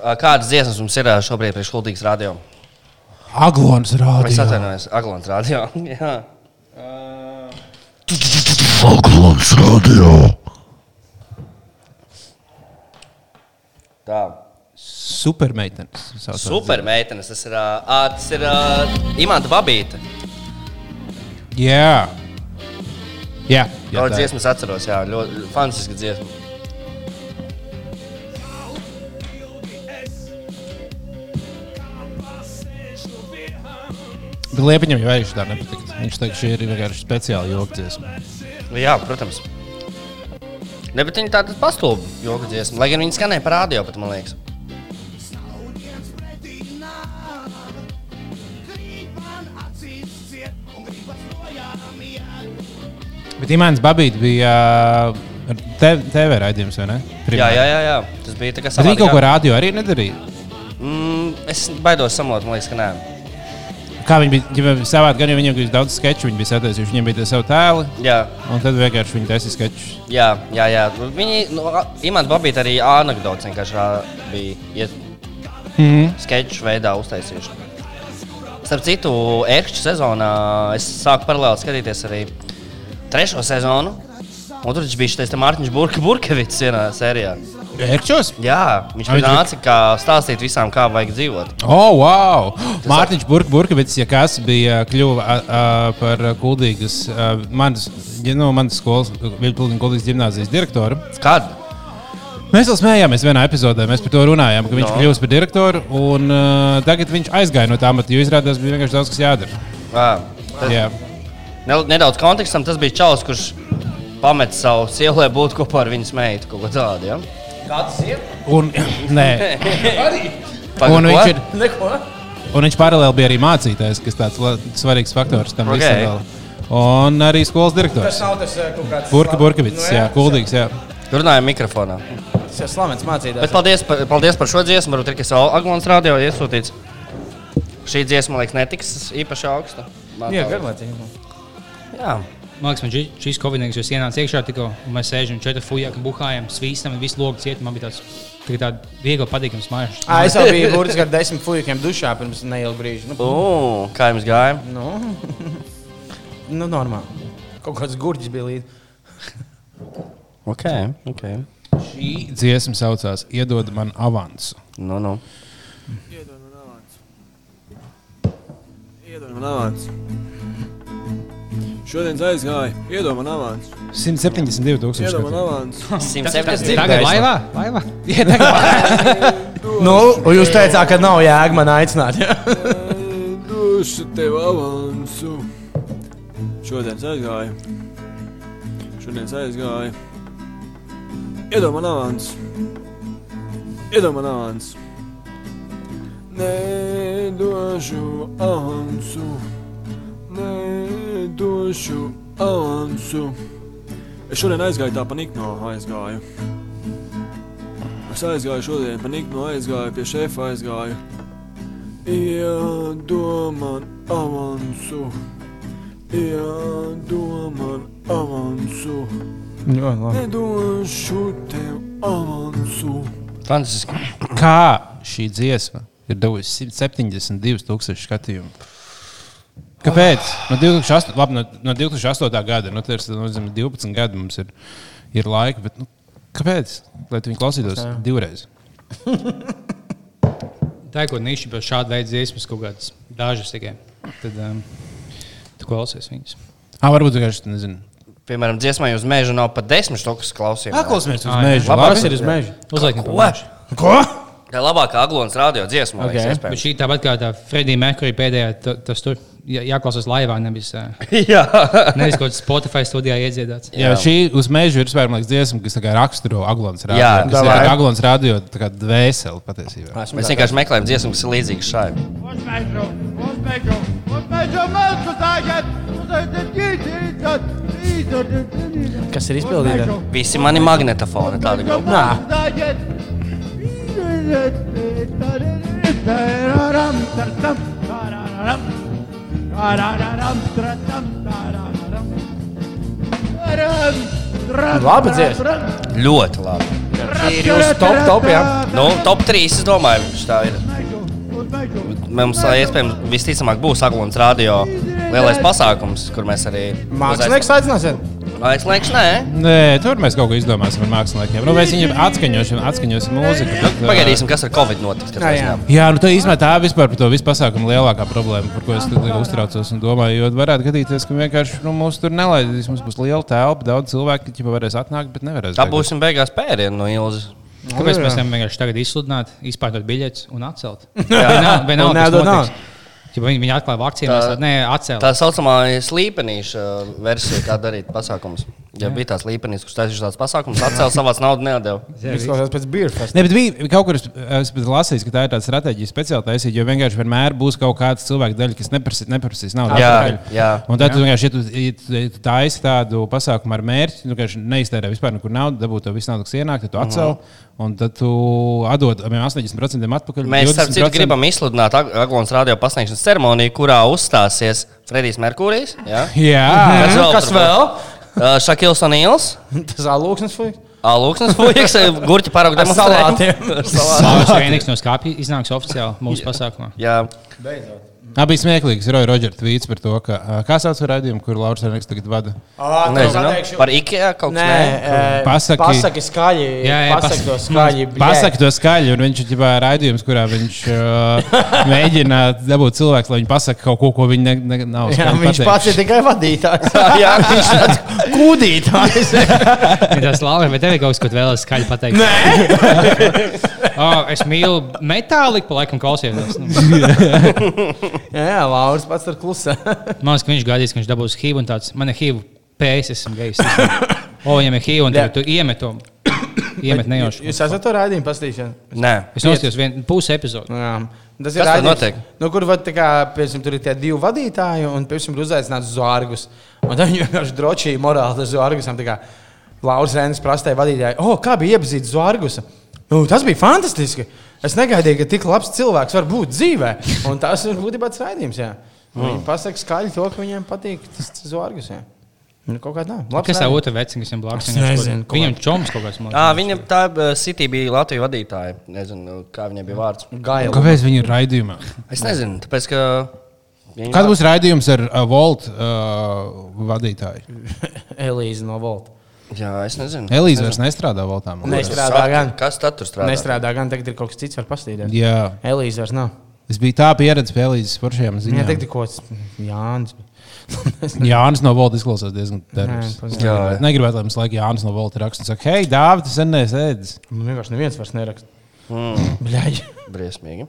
Ā, Kādas dziesmas mums ir šobrīd priekš Kultūras radio? Aglons Es rādīja. atvainojos, Aglons radio. Jā. Aglons radio. Tā. Supermeitenes. Supermeitenes. Tas ir, ā, tas ir uh, Imants Babīte. Jā. Jā, jā Jā, tā ir. dziesmas atceros, jā, ļoti fantastiska dziesma. Bet Liepiņam jau arī tā nepatīk. Viņš teica, ka šī ir vienkārši speciāla joku dziesma. Jā, protams. Ne, bet viņi tāda pastulba joku dziesma. Lai gan viņi skanēja par rādio, pat man liekas. Bet Imants Babīts bija uh, TV raidījums, vai ne? Jā, jā, jā, jā. Tas bija tā kā Bet viņi kaut ko rādio arī nedarīja. Mm, es baidos samot, man liekas, ka nē. Kā viņi bija, ja savā gadījumā viņiem bija daudz sketču, viņi bija sataisījuši, viņiem bija tie savi tēli. Jā. Un tad vienkārši viņi taisīja sketčus. Jā, jā, jā. Viņi, nu, Imants Babīts arī anekdots vienkārši bija iet Mhm. sketču veidā uztaisījuši. Starp citu, ekšķu sezonā es sāku paralēli skatīties arī trešo sezonu. Un tur bija šis Mārtiņš Burka Burkevits vienā sērijā. Ekšķos? Jā, viņš viņš nāca kā stāstīt visām, kā vajag dzīvot. Oh, wow! Mārtiņš Burk, Burkevits, ja kas bija kļuva a, par kuldīgas, a, manas, ja, nu, manas skolas, Vilpildina kuldīgas gimnāzijas direktoru. Kad? Mēs vēl smējāmies vienā epizodē, mēs par to runājām, ka viņš No. no. kļūst par direktoru, un uh, tagad viņš aizgāja no tā amata, jo izrādās bija vienkārši daudz, kas jādara. Jā, Jā. Ne- Nedaudz kontekstam tas bija čalis, kurš pameta savu sievu, lai būtu kopā ar viņas meitu. Kaut ko tādu. Ja? Kāds ir? Un, nē, Paga, un, viņš ir, Neko. un viņš paralēli bija arī mācītājs, kas tāds svarīgs faktors tam Ok. visam. Un arī skolas direktors. Tas nav tas eh, kaut kāds. Burka Burkevits, Nu, jā, kuldīgs, jā. Runājam mikrofonā. Tas ir slavens mācītājs. Bet paldies par, paldies par šo dziesmu. Varbūt ir kas Aglons radio iesūtīts. Šī dziesma, man liekas, netiks īpaši augsta. Man Jā, garlaicīgi. Jā. Man liekas, man šī- šīs kovinīgas, jūs ienācāt iekšā tikko, un mēs sēžam četri fujā, ka buhājam, svīstam, un viss logs ciet. Man bija tāds, tā tāda viegli patīkams mājās. Ā, Es jau biju burtiski ar desmit fujikiem dušā pirms neilga brīža. Nu, O, kā jums gāja? nu, nu normāli. Kaut kāds gurķis bija līdzi. Ok, ok. Šī dziesma saucās Iedod man avansu. Nu, nu. Iedod man avans. Šodien aizgāja. Iedod man avans. 172 Iedod man tūkstoši. avans. 170. Tagad laivā? laivā? Jā, tagad. Nu, un jūs teicāt, ka nav jēga man aicināt. Ja? Došu tev avansu. Šodien aizgāja. Šodien aizgāja. Iedod man avans. Iedod man avans. Nedošu avansu. Nedošu avansu. Es šodien aizgāju tā pa nikno aizgāju. Es aizgāju šodien pa nikno aizgāju, pie šefa aizgāju. Iedod man avansu. Iedod man avansu. Jā, labi. Nedošu tev avansu. Fantastiski. Kā šī dziesma ir devusi 172 tūkstoši skatījumu? Kāpēc? No 2008, labi, no, no 2008. gada, nu, tas ir nozīmē, 12 gadi mums ir, ir laika. Bet, nu, kāpēc? Lai viņi klausītos divreiz. Tā ir kaut niša par šādu veidu dziesmas, kaut kādas dažas tikai. Tad um, tu klausies viņas. Ah, varbūt vienkārši nezinu. Piemēram, dziesmai uz meža nav pat desmit štukas klausījumu. Paklausīsimies uz Ā, jā. meža. Labāk ir uz meža. Uzliekam, Ko? Ko? Tā ir labākā Aglons radio dziesma. Ok. Okay. Bet šī tāpat kā tā Fredija Merkurija pēdējā, ta- tas tur jā- jāklausās laivā, nevis, Jā, nevis kaut kādā Spotify studijā iedziedāts. Jā, šī uz meža ir vispār man liekas, dziesma, kas kā raksturo Aglons radio. Jā, kas ir kā Aglons radio kā dvēseli patiesībā. mēs vienkārši meklējam dziesmu, kas ir līdzīga šai. Kas ir izpildīts? Visi mani magnetofoni tādi grupi. Nā, labi dziesma. Ļoti labi. Šī ir jūsu top, top, jā. Nu, top 3, es domāju, viņš tā ir. Mums iespējams visticamāk būs Aglons radio lielais pasākums, kur mēs arī Mākslinieks aicināsiet? Mākslinieks, nē. Nē, tur mēs kaut ko izdomāsim ar māksliniekiem. Nu, mēs viņiem atskaņosim, atskaņosim mūziku. bet, ā, Pagaidīsim, kas ar Covid notiks. Jā, jā. Jā, nu tā īstenībā tā vispār par to visu pasākumu lielākā problēma, par ko es uztraucos un domāju. Jo varētu gadīties, ka vienkārši nu, mūs tur nelaidīs. Mums būs liela telpa, daudz cilvēku, kas varēs atnākt, bet nevarēs. Tā būsim beigās pērienu no Ilzas. Kāpēc jā. mēs nevaram vienkārši tagad izsludināt, izpārdot biļetes un atcelt? Jā. Nav Un tas nedod notiks? Ja viņi, viņi atklāja vakcīnu, nē, atcēlām. Tā saucamā slīpenīša versija, kā darīt pasākumus. Ja bija tās slīpenīs, kurš taisīja šādas pasākumus, atcēla savās naudas nedēļu. Izklausās pēc beer fest. Ne, bet bija kaut kur es, lasīju, ka tā ir tāda stratēģija speciāli taisīt, jo vienkārši vienmēr būs kaut kāds cilvēks daļa, kas neprasīs, neprasīs naudu. Jā, atpakaļ. jā. Un tad, tu vienkārši, ja tu, ja tu, ja tu taisi tādu pasākumu ar mērķi, nu, ka neiztērē vispār nekur naudu, dabūt to visu naudu, kas ienāk, tad tu atcēl, un tad tu atdod apmēram 80% atpakaļ. Mēs, citu, 20% gribam izsludināt Ag- Aglons radio pasniegšanas ceremoniju, kurā uzstāsies Fredijs Merkūrijs. Jā, Jā, Kas vēl? Kas vēl? Uh, Šakils un Nīls. Tas alūksnes fuj. Alūksnes puikas, gurķi paraugu Ar demonstrējumi. salātiem. Ar salātiem. Sāls vienīgs no skāpja iznāks oficiāli mūsu pasākumā. Jā, Tā bija smieklīgs. Roja Rodžers tvīts par to, ka kā sauc raidījumu, kur Lauris Renks tagad vada. nezinu. Par Ikea kaut kas eh, Pasaki- pasaki skaļi. Jā, jā, pasaki pas- to skaļi. Pasaka to skaļi, un viņš ir raidījums, kurā viņš uh, mēģina dabūt cilvēku, lai viņi pasakā kaut ko, ko viņi ne, ne, nav. Jā, viņš pateikuši. pats ir tikai vadītājs. Jā. viņš ir tāds kūdītājs. Ir tas labi, bet tev ir kaut kas, ko tu vēlaties skaļi pateikt. Nē, oh, es mīlu metāliku, pa laikam klausieties. Jā, jā, Lauris pats tur klusē. Man liekas, ka viņš gaidīs, ka viņš dabūs HIV un tāds. Man ir HIV pēc, esmu gejs. O, viņam ir HIV un tagad tu iemet to. Iemet nejauši. Jūs esat to raidījumu pastīšana? Nē. Es noskatījos vienu pusi epizodu. Jā. Tas tur raidījums? Nu, kur var, tā kā, piemēram, tur ir tie divi vadītāji, un tam ir uzaicināts zārgus. Un tad viņi vienkārši drošīja morāli tas zārgusam. Lauris Rēnis prasīja vadītājai, oh, kā bija iepazīt zārgusa. Nu, tas bija fantastiski. Es negaidīju, ka tik labs cilvēks var būt dzīvē. Un tas ir būtībā tas raidījums. jā. Un Viņi pasaka skaļi to, ka viņiem patīk tas zārgus. jā. Nu, kaut kā tā. Labs Kas tā otra vecina, kas viņam blakus Viņam čoms kaut kāds. man Ah, liekas. viņa tā City bija Latvijas vadītāja. Nezinu, kā viņai bija vārds. Gaila. Kāpēc viņi ir raidījumā? Es nezinu, tāpēc ka. Kad būs raidījums ar uh, Volt uh, vadītāju? Elīze no Volta. Jā, es nezinu. Elīze vairs nestrādā liekas. Nestrādā gan. Kas tad tur strādā? Nestrādā gan, tagad ir kaut kas cits, var pastīties. Jā, Elīze vairs nav. es biju tā pieredzējis pie Elīzes foršajām Viņai ziņām. tagad ir kaut kāds Jānis. Jānis no Volta izklausās diezgan darbs. Jā, Jā, Negribētu, lai mums laika Jānis no Volta raksta un saka, hei, Dāvid, tu sen nesēdzi. Man vienkārši neviens vairs neraksta. mm, Bļaigi. briesmīgi.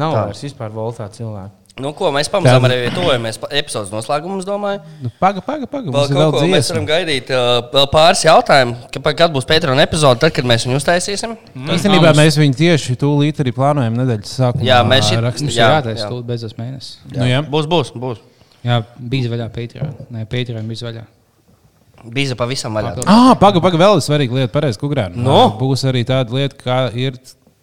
Nav Tā. vairs vispār voltā cilvēku. Nu, ko mēs pamazām arī tuvojamies epizodes noslēgumam, es domāju. Nu, paga, paga, paga. Vēl ir kaut vēl ko mēs varam dziesma. gaidīt. Uh, vēl pāris jautājumu, ka- kad būs Pētera epizode, tad, kad mēs viņu uztaisīsim. Īstenībā mēs viņu tieši tūlīt arī plānojam nedēļas sākumā. Jā, mēs. Mums ir Jā, jātaisa jā. stūlīt beidzot mēnesis. Nu, jā. Būs, būs, būs. Jā, bija vaļā Patreon. Nē, Patreon bija vaļā. Bija pavisam vaļā. Ah, paga, paga, vēl ir svarīga lieta, pareizi, kukurēna. Nu? Būs arī tāda lieta, kā ir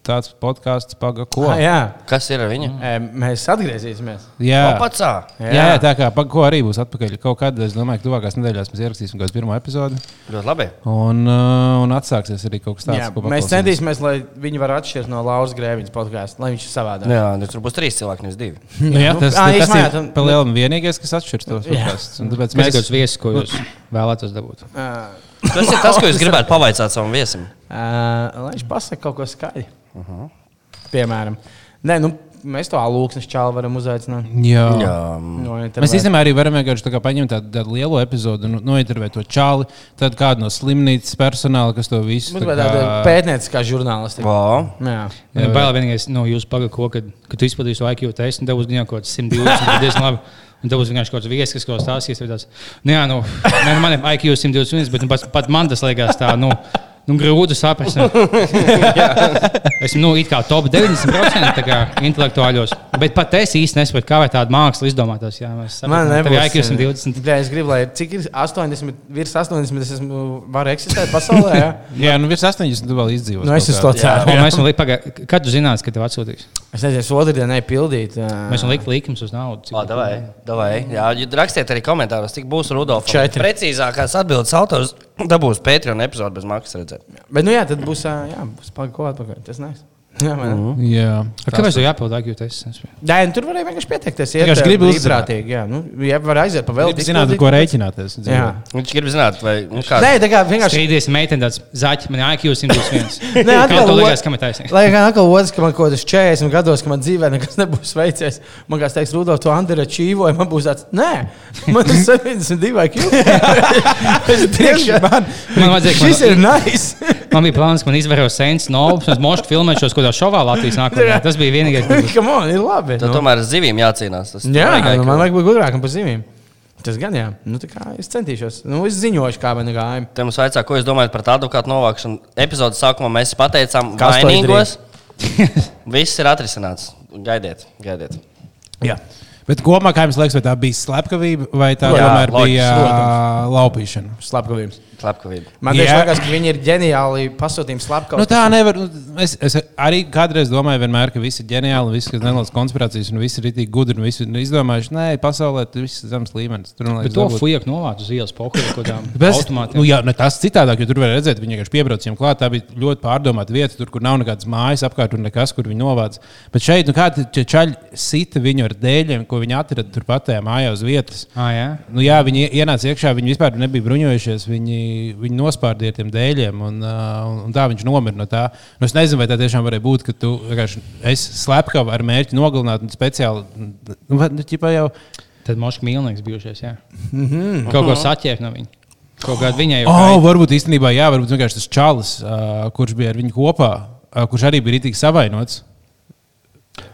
tāds podkāsts, paga, ko. Ah, jā, Kas ir ar viņu? E, mēs atgriezīsimies. jā. Opacā! Jā, jā, tā kā paga, ko arī būs atpakaļ. Kaut kad, es domāju, ka tuvākās nedēļās mēs ierakstīsim kaut kādu pirmo epizodi. Ļoti labi. Un, uh, un atsāksies arī kaut kas tāds, Jā, ko mēs centīsimies, lai viņi varētu atšķirt no Lauras Grēviņas podkāstu, lai viņš ir savādāk. Jā, nu, tur būs trīs cilvēki, nevis divi. Nu, jā, nu, tas, ā, tas jā, ir tu- pa lielam vienīgais, kas atšķirs tos. Un Tāpēc Mēs kaut kāds viesis, ko jūs vēlētos dabūt. Uh, Tas ir tas, ko jūs gribētu pavaicāt savam viesim. lai viņš pasakā kaut ko skaļu. Uh -huh. Piemēram, Nē, nu, mēs to alūksnes čālu varam uzaicināt. Jā. Jā, No, Mēs īstenībā arī varam vienkārši tā kā paņemt tādu, tādu lielu epizodu, un nointervēt to čāli, tad kādu no slimnīcas personāla, kas to visu Būtu tāda pētnieciskā žurnālistika. Vā. Jā. Ja Bail vienīgais no jūsu pagaidu, kad, kad tu izplatīsi to IQ testu, un tev būs kaut kāds 120, tad diezgan labi. Un tev būs vienkārši kaut kāds viesis, kas stāstīs. vai tāds, Nu, jā, nu, ne, nu, man ir IQ 120, bet nu, pat, pat man tas liekas tā, nu, nu grūti saprast. Esmu nu, it kā top 90% tā kā intelektuāļos, bet pat es īsti nesaprotu, kā vai tāda māksla izdomātos. Jā, mēs Man saprotam, tev ir nebūs. IQ 120. Jā, es gribu, lai cik ir 80, virs 80, es esmu, varu eksistēt pasaulē. Jā, Jā, nu virs 80 tu vēl izdzīvos. nu, es uz to paga- kad tu zinās, ka tev atsūtīs? Es nezinu, es otrdienai pildīt. Mēs esam likti līkums uz naudu. cik Ā, davai, davai. Jā, jūs rakstiet arī komentāros, cik būs Rudolf. Četri. Precīzākās atbildes autors dabūs Patreon epizodi bez maksas redzēt. Bet, nu jā, tad būs, jā, būs pagaidi, ko atpakaļ. Tas nē. Jā, ne? Jā. Kāpēc tev jāpild IQ tests? Nē, nu, tur varēja vienkārši pieteikties. Vienkārši gribi uzzināt. brīvprātīgi. Jā, nu, jā, var aiziet pa vēl. Gribu zināt, ko rēķināties. Jā. Viņš grib zināt, vai nu, kā. Nē, tā kā vienkārši. Strīdies meitene tāds zaķis, man IQ 121. Nē, Kā atkal tev o- liekas, kam ir taisnība? Lai gan atkal otrs, ka man kaut kādas 40 gados, ka man dzīvē nekas nebūs veicies. Man kāds teiks, Rudolf, tu Andrei čīvoji, man būs tāds, nē, man ir 72 IQ. Es tiešām, man, Man vajadzēja, ka šis man- ir nice. Man bija plāns, ka man izvēros sens un es mošu filmēšu kaut kādā šovā Latvijas nākotnē. Tas bija vienīgais. kas bija. Come on, ir labi. Tad Nu. tomēr ar zivīm jācīnās. Tas Jā, nu, man vajag būt gudrākam par zīmēm. Tas gan jā, nu, tā kā es centīšos. Nu, es ziņošu, kā man gāja. Te mums vaicā, ko jūs domājat par tādu advokātu novākšanu. Epizodes sākumā mēs pateicām, ka vainīgos viss ir atrisināts. Gaidiet, gaidiet. Jā. Bet kopumā, kā jums liekas, vai tā bija slepkavība vai tā Jā, tomēr bija laupīšana? Slepkavības. Slepkavība. Man Jā. liekas, ka viņi ir ģeniāli pasūtījumi slepkavības. Nu, tā nevar. nu, Es, es arī kādreiz domāju, vienmēr, ka viss ir ģeniāli, viss ir nelielas konspirācijas, un viss ir rītīgi gudri, un viss ir izdomājuši, nē, pasaulē tas viss ir zemes līmenis. Tur Bet to fujak novāc uz ielas pohuļu kaut kādām automātiem. nu, jā, ne, tas citādāk, jo tur var redzēt, viņi vienkārši piebrauc viņiem klāt. Tā bija ļoti pārdomāta vieta, tur, kur nav nekādas mājas apkārt un nekas, kur viņi novāc. Bet šeit, nu, kā tie čaļi sita viņu ar dēļiem, ko viņi atrada turpat tajā mājā uz vietas. Ah, jā. Nu, jā, viņi ienāca iekšā, viņi vispār nebija bruņojušies. Viņi, viņi nospārdīja tiem dēļiem, un, uh, un, tā viņš nomira no tā. Nu, es nezinu, vai tā tiešām varēja būt, ka tu esi slepkava ar mērķi nogalināt un speciāli. Nu, nu, jau, Tad mošs mīlnieks bijušies. Jā. Mhm. Kaut ko saķērt no viņa. Kaut kāda viņai jau oh, varbūt īstenībā, jā, varbūt vienkārši tas čalis, uh, kurš bija ar viņu kopā, uh, kurš arī bija rītīgi savainots.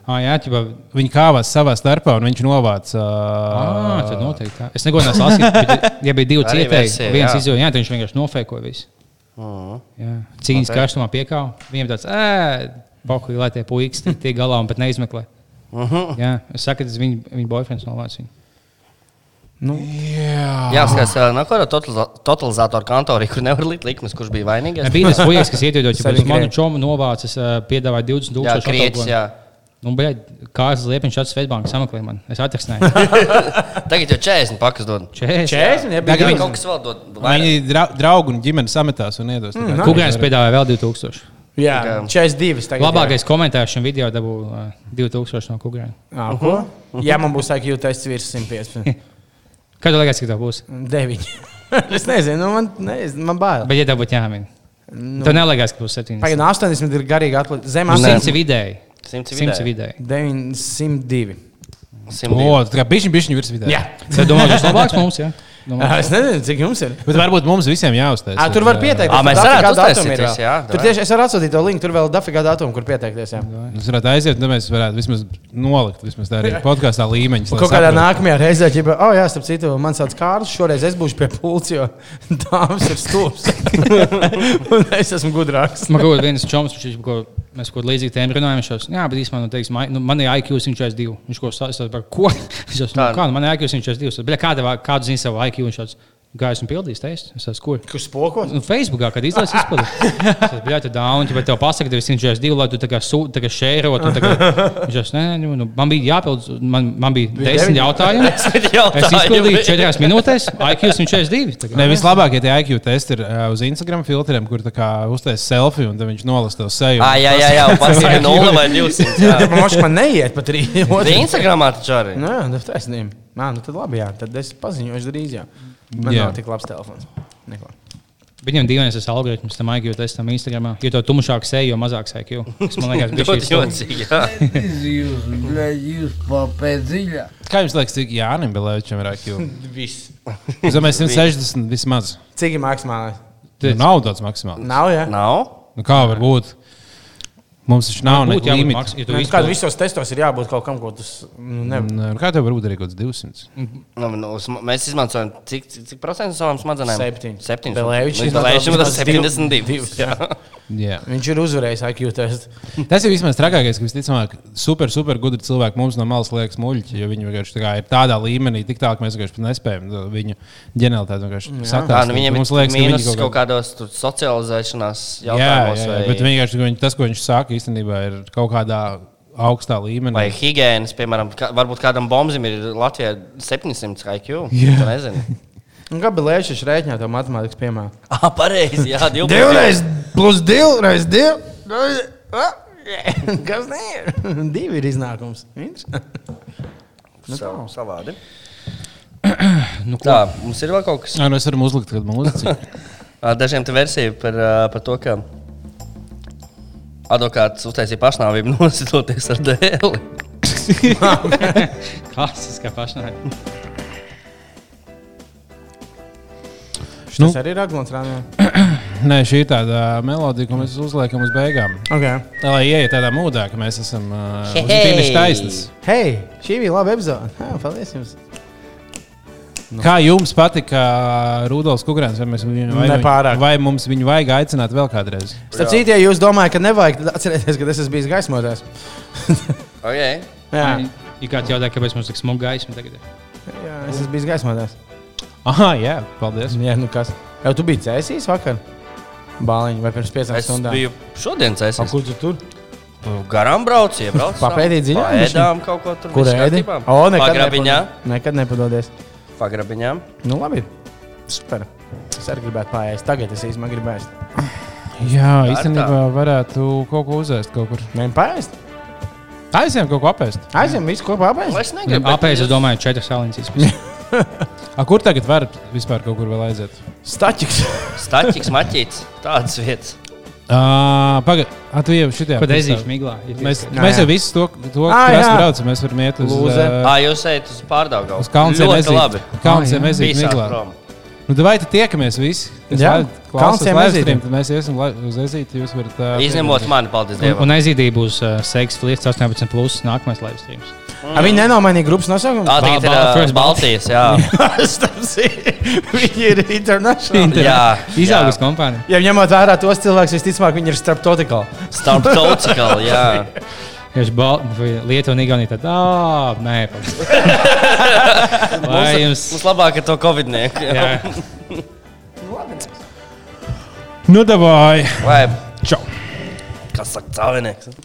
Ah, jā, ķipa, Viņi kāvās savā starpā, un viņš novāca. ah, Uh, tad noteikti. Tā. Es neko neesmu lasījis. bet, Ja bija divi cietēji, viens jā, tad viņš vienkārši nofēkoja visu. Jā. Cīņas Ok. karstumā piekāva. Viņam tāds, ē, pokuļi, lai tie puikas tiek galā un pat neizmeklē. Jā, es saku, tas viņa, viņa boyfriends novāc viņu. Jā, skats, no kāda totalizātora kantorī, kur nevar likt likmes, kurš bija vainīgais. Bija tas puisis, kas ieteica, ka Sevi manu čomu novācis, uh, piedāvāja 20 Jā, tūkstošu krieķis, jā. Nu, bet kāds liepiņš atšķiras Svetbānkas sameklēja man. Es atrakstīju. Tagad jau 40 pakas dod. 40. 40, ja Jā, bija viņi kaut kas vēl dod. Viņi vairāk. dra draugi un ģimene sametās un iedos. Mm, Kukurēns piedāvāja vēl 2000. Jā, Jā. 42. Tagad, Labākais komentārs šim video dabūja uh, 2000 no Kukurēna. Jā, ko? Jā, man būs IQ tests virs 115. Kad tev liekas, cik tā būs? 9. es nezinu, nu, man, nezinu, man bail. Bet, ja tev būtu jāmin, nu. tev neliekas, ka būs 70. Pagaidām, 80 ir garīgi atlikt. Zem Nu, 80. 100 ir vidēji. 100 100 ir vidēji. vidēji. 902. 102. O, tā kā bišķiņ, bišķiņ virs vidē. Jā. Tad domā, tas labāks mums, jā? Domā, Es nezinu, cik jums ir. Bet varbūt mums visiem jāuztais. À, tur var pieteikties. Ā, mēs varētu uztaisīties, jā, Tur tieši es varu atsūtīt to linku, tur vēl dafigā datumu, kur pieteikties. Jā. Mēs varētu aiziet, un tad mēs varētu vismaz nolikt, vismaz tā arī podkāstā līmeņus. Kaut kādā nākamajā reizē, ja, oh, jā, starp citu, man sauc Kārlis, šoreiz es būšu pie pults, jo dāmas ir stūps. Un es esmu gudrāks. Man kaut kāds viens čoms, viņš ko mēs kaut kādā līdzīgā tēmā runājam. Viņš šos, jā, bet īstenībā, nu, teiksim, nu, man ir IQ 142. Viņš ko stāsta par ko? Viņš nu, Tā. kā, nu, man ir IQ 142. Bet kāda, vā- kādu zina savu IQ? Viņš šos, kā esmu pildījis testu. Es esmu kur? Kurš spokos? Nu, Facebookā, kad izlaiž izpildīt. Tas bija tāds dāvana, bet tev pasaka, ka tev ir 142, lai tu tā kā sūti, tā kā šērot. un tā Viņš šos, nē, nē, nu, man bija jāpild, man, man bija desmit deviņi. jautājumi. Es izpildīju 4 minūtēs, IQ 142. tā kā. Ne, vislabākie tie IQ testi ir uh, uz Instagram filtriem, kur tā kā uztais selfiju un tad viņš nolasa tev seju. Ah, jā, jā, jā, un pasaka 0 vai 200. jā. Ja man neiet pat arī. Arī Instagramā taču arī. Nē, tas ir taisnība. Nā, nu tad labi, jā. Tad es paziņošu drīz, jā. Man Jā. nav tik labs telefons. Neko. Viņam dīvainais tas algoritms tam IQ testam Instagram. Jo to tumšāk seja, jo mazāks IQ. Tas man liekas, bija Ļoti jocīgi. Jūs, jūs papēc dziļā. Kā jums liekas, cik Jānis Belēvičam ir IQ? Viss. Es domāju, 160 vismaz. Cik ir maksimālais? Nu, nav tāds maksimāls. Nav, jā. Nav? Nu, kā var būt? Mums taču nav līnija. maks- ja tu Nu, izpildi- Kādā visos testos ir jābūt kaut kam, ko tas nu, nevar. Kā tev var būt arī kaut kāds 200? Nu, nu, mēs izmantojam cik, cik, cik procentu no savām smadzenēm? Septiņi. Septiņi. Belēvičs Nu, vismaz divu- 72. Jā. Jā. Viņš ir uzvarējis IQ testu. Tas ir vismaz trakākais, ka visticamāk, super, super gudri cilvēki mums no malas liekas muļķi, jo viņi vienkārši tā ir tādā līmenī, tik tālu, ka mēs vienkārši nespējam to viņu ģenialitāti vienkārši Jā, saprast. nu, viņiem Mums ir liekas, ka mīnus kaut kaut kā- kādos tur socializēšanās Jā, jā, jautājumos. jā, vai- bet vienkārši tas, ko viņš saka, īstenībā ir kaut kādā augstā līmenī. Vai higiēnas, piemēram, kā, varbūt kādam bombam ir Latvijā 700 IQ. Jā. Bija Lēčs rēķināt to matemātikas piemēru? Ah, pareizi. Jā, 12. Divreiz plus divi, reiz divi. Kas ir? Divi ir iznākums. Interesanti. Nu, tā, savādi. Nu, ko? Tā, mums ir vēl kaut kas. Jā, nu es varu uzlikt kādu mūziku. Ā, Dažiem te versija par, par to, ka advokāts uztaisīja pašnāvību nositoties ar dēli. Klasiskā pašnāvība. Nu. Tas arī ir Aglons Rānijā. Nē, šī ir tāda melodija, ko mēs uzliekam uz beigām. Okay. Lai ieiet tādā mūdā, ka mēs esam uh, Hei! finiša taisnība. Hei, šī bija laba epizode. Jā, paldies jums. Kā jums patika Rudolf Kungrāns? Vai, mēs viņu- vai, Nepārāk. vai mums viņu vajag aicināt vēl kādreiz? Starp citu, ja jūs domājat, ka nevajag, tad atcerieties, ka es esmu bijis gaismotājs. Okay. Jā, Ir kāds jautā, kāpēc mums tik smuga gaisma tagad? ir? jā, es esmu bijis gaismotājs. Ah, jā, paldies. Jā, nu kas? Jau tu biji cēsīs vakar? Bāliņš vai pirms piecām Es stundām? biju šodien cēsis. Kur tu tur? Garām braucu, iebraucu. Papētīt dziļāk? Ēdām kaut ko tur. Kur ēdi? O, nekad, nepad- nekad nepadodies. Pagrabiņā. Nu, labi. Super. Es arī gribētu pāriest. Tagad es īstenībā gribēju. Jā, īstenībā varētu kaut ko uzēst kaut kur. Nē, pāriest. Aizjām kaut ko apēst. Aizjām visu kopā apēst. Es negribu. Apēs, es domāju, četras izpildīt. A, kur tagad var vispār kaut kur vēl aiziet? Staķis. Staķis, maķīts. Tādas vietas. Uh, Pagaidiet, tu jau šitā. Ko dēzīšu miglā? Mēs, iespēja. mēs jā. jau visu to, to Ā, kas jā. braucam, mēs varam iet uz Lūze. uh, Ā, jūs ejat uz pārdaugavu. uz. Kalnciem Ā, jā. ezīt miglā. prom. Nu, vai tad tiekamies visi? Jā, Ezītim. stream, Tad mēs iesim uz ezīti. Jūs varat. Uh, Izņemot mani, paldies Un, Dievam. un aizīdīja būs uh, seks flirts 18, plus nākamais live A, Viņi nenomainīja grupas nosaukumu. Ā, tagad ir first Baltijas, jā. Viņi ir international. Jā, Izaugus jā. kompānija. Ja ņemot vērā tos cilvēkus, visticamāk, viņi ir starp totikāli. Starp tautikāli, jā. Viņš Lietuva un Igaunija tad, ah, nē, vai jums. mums labāk ir to covidnieku. Jā. Nu, davai! Vai, Čau! kas saka, cēlinieks?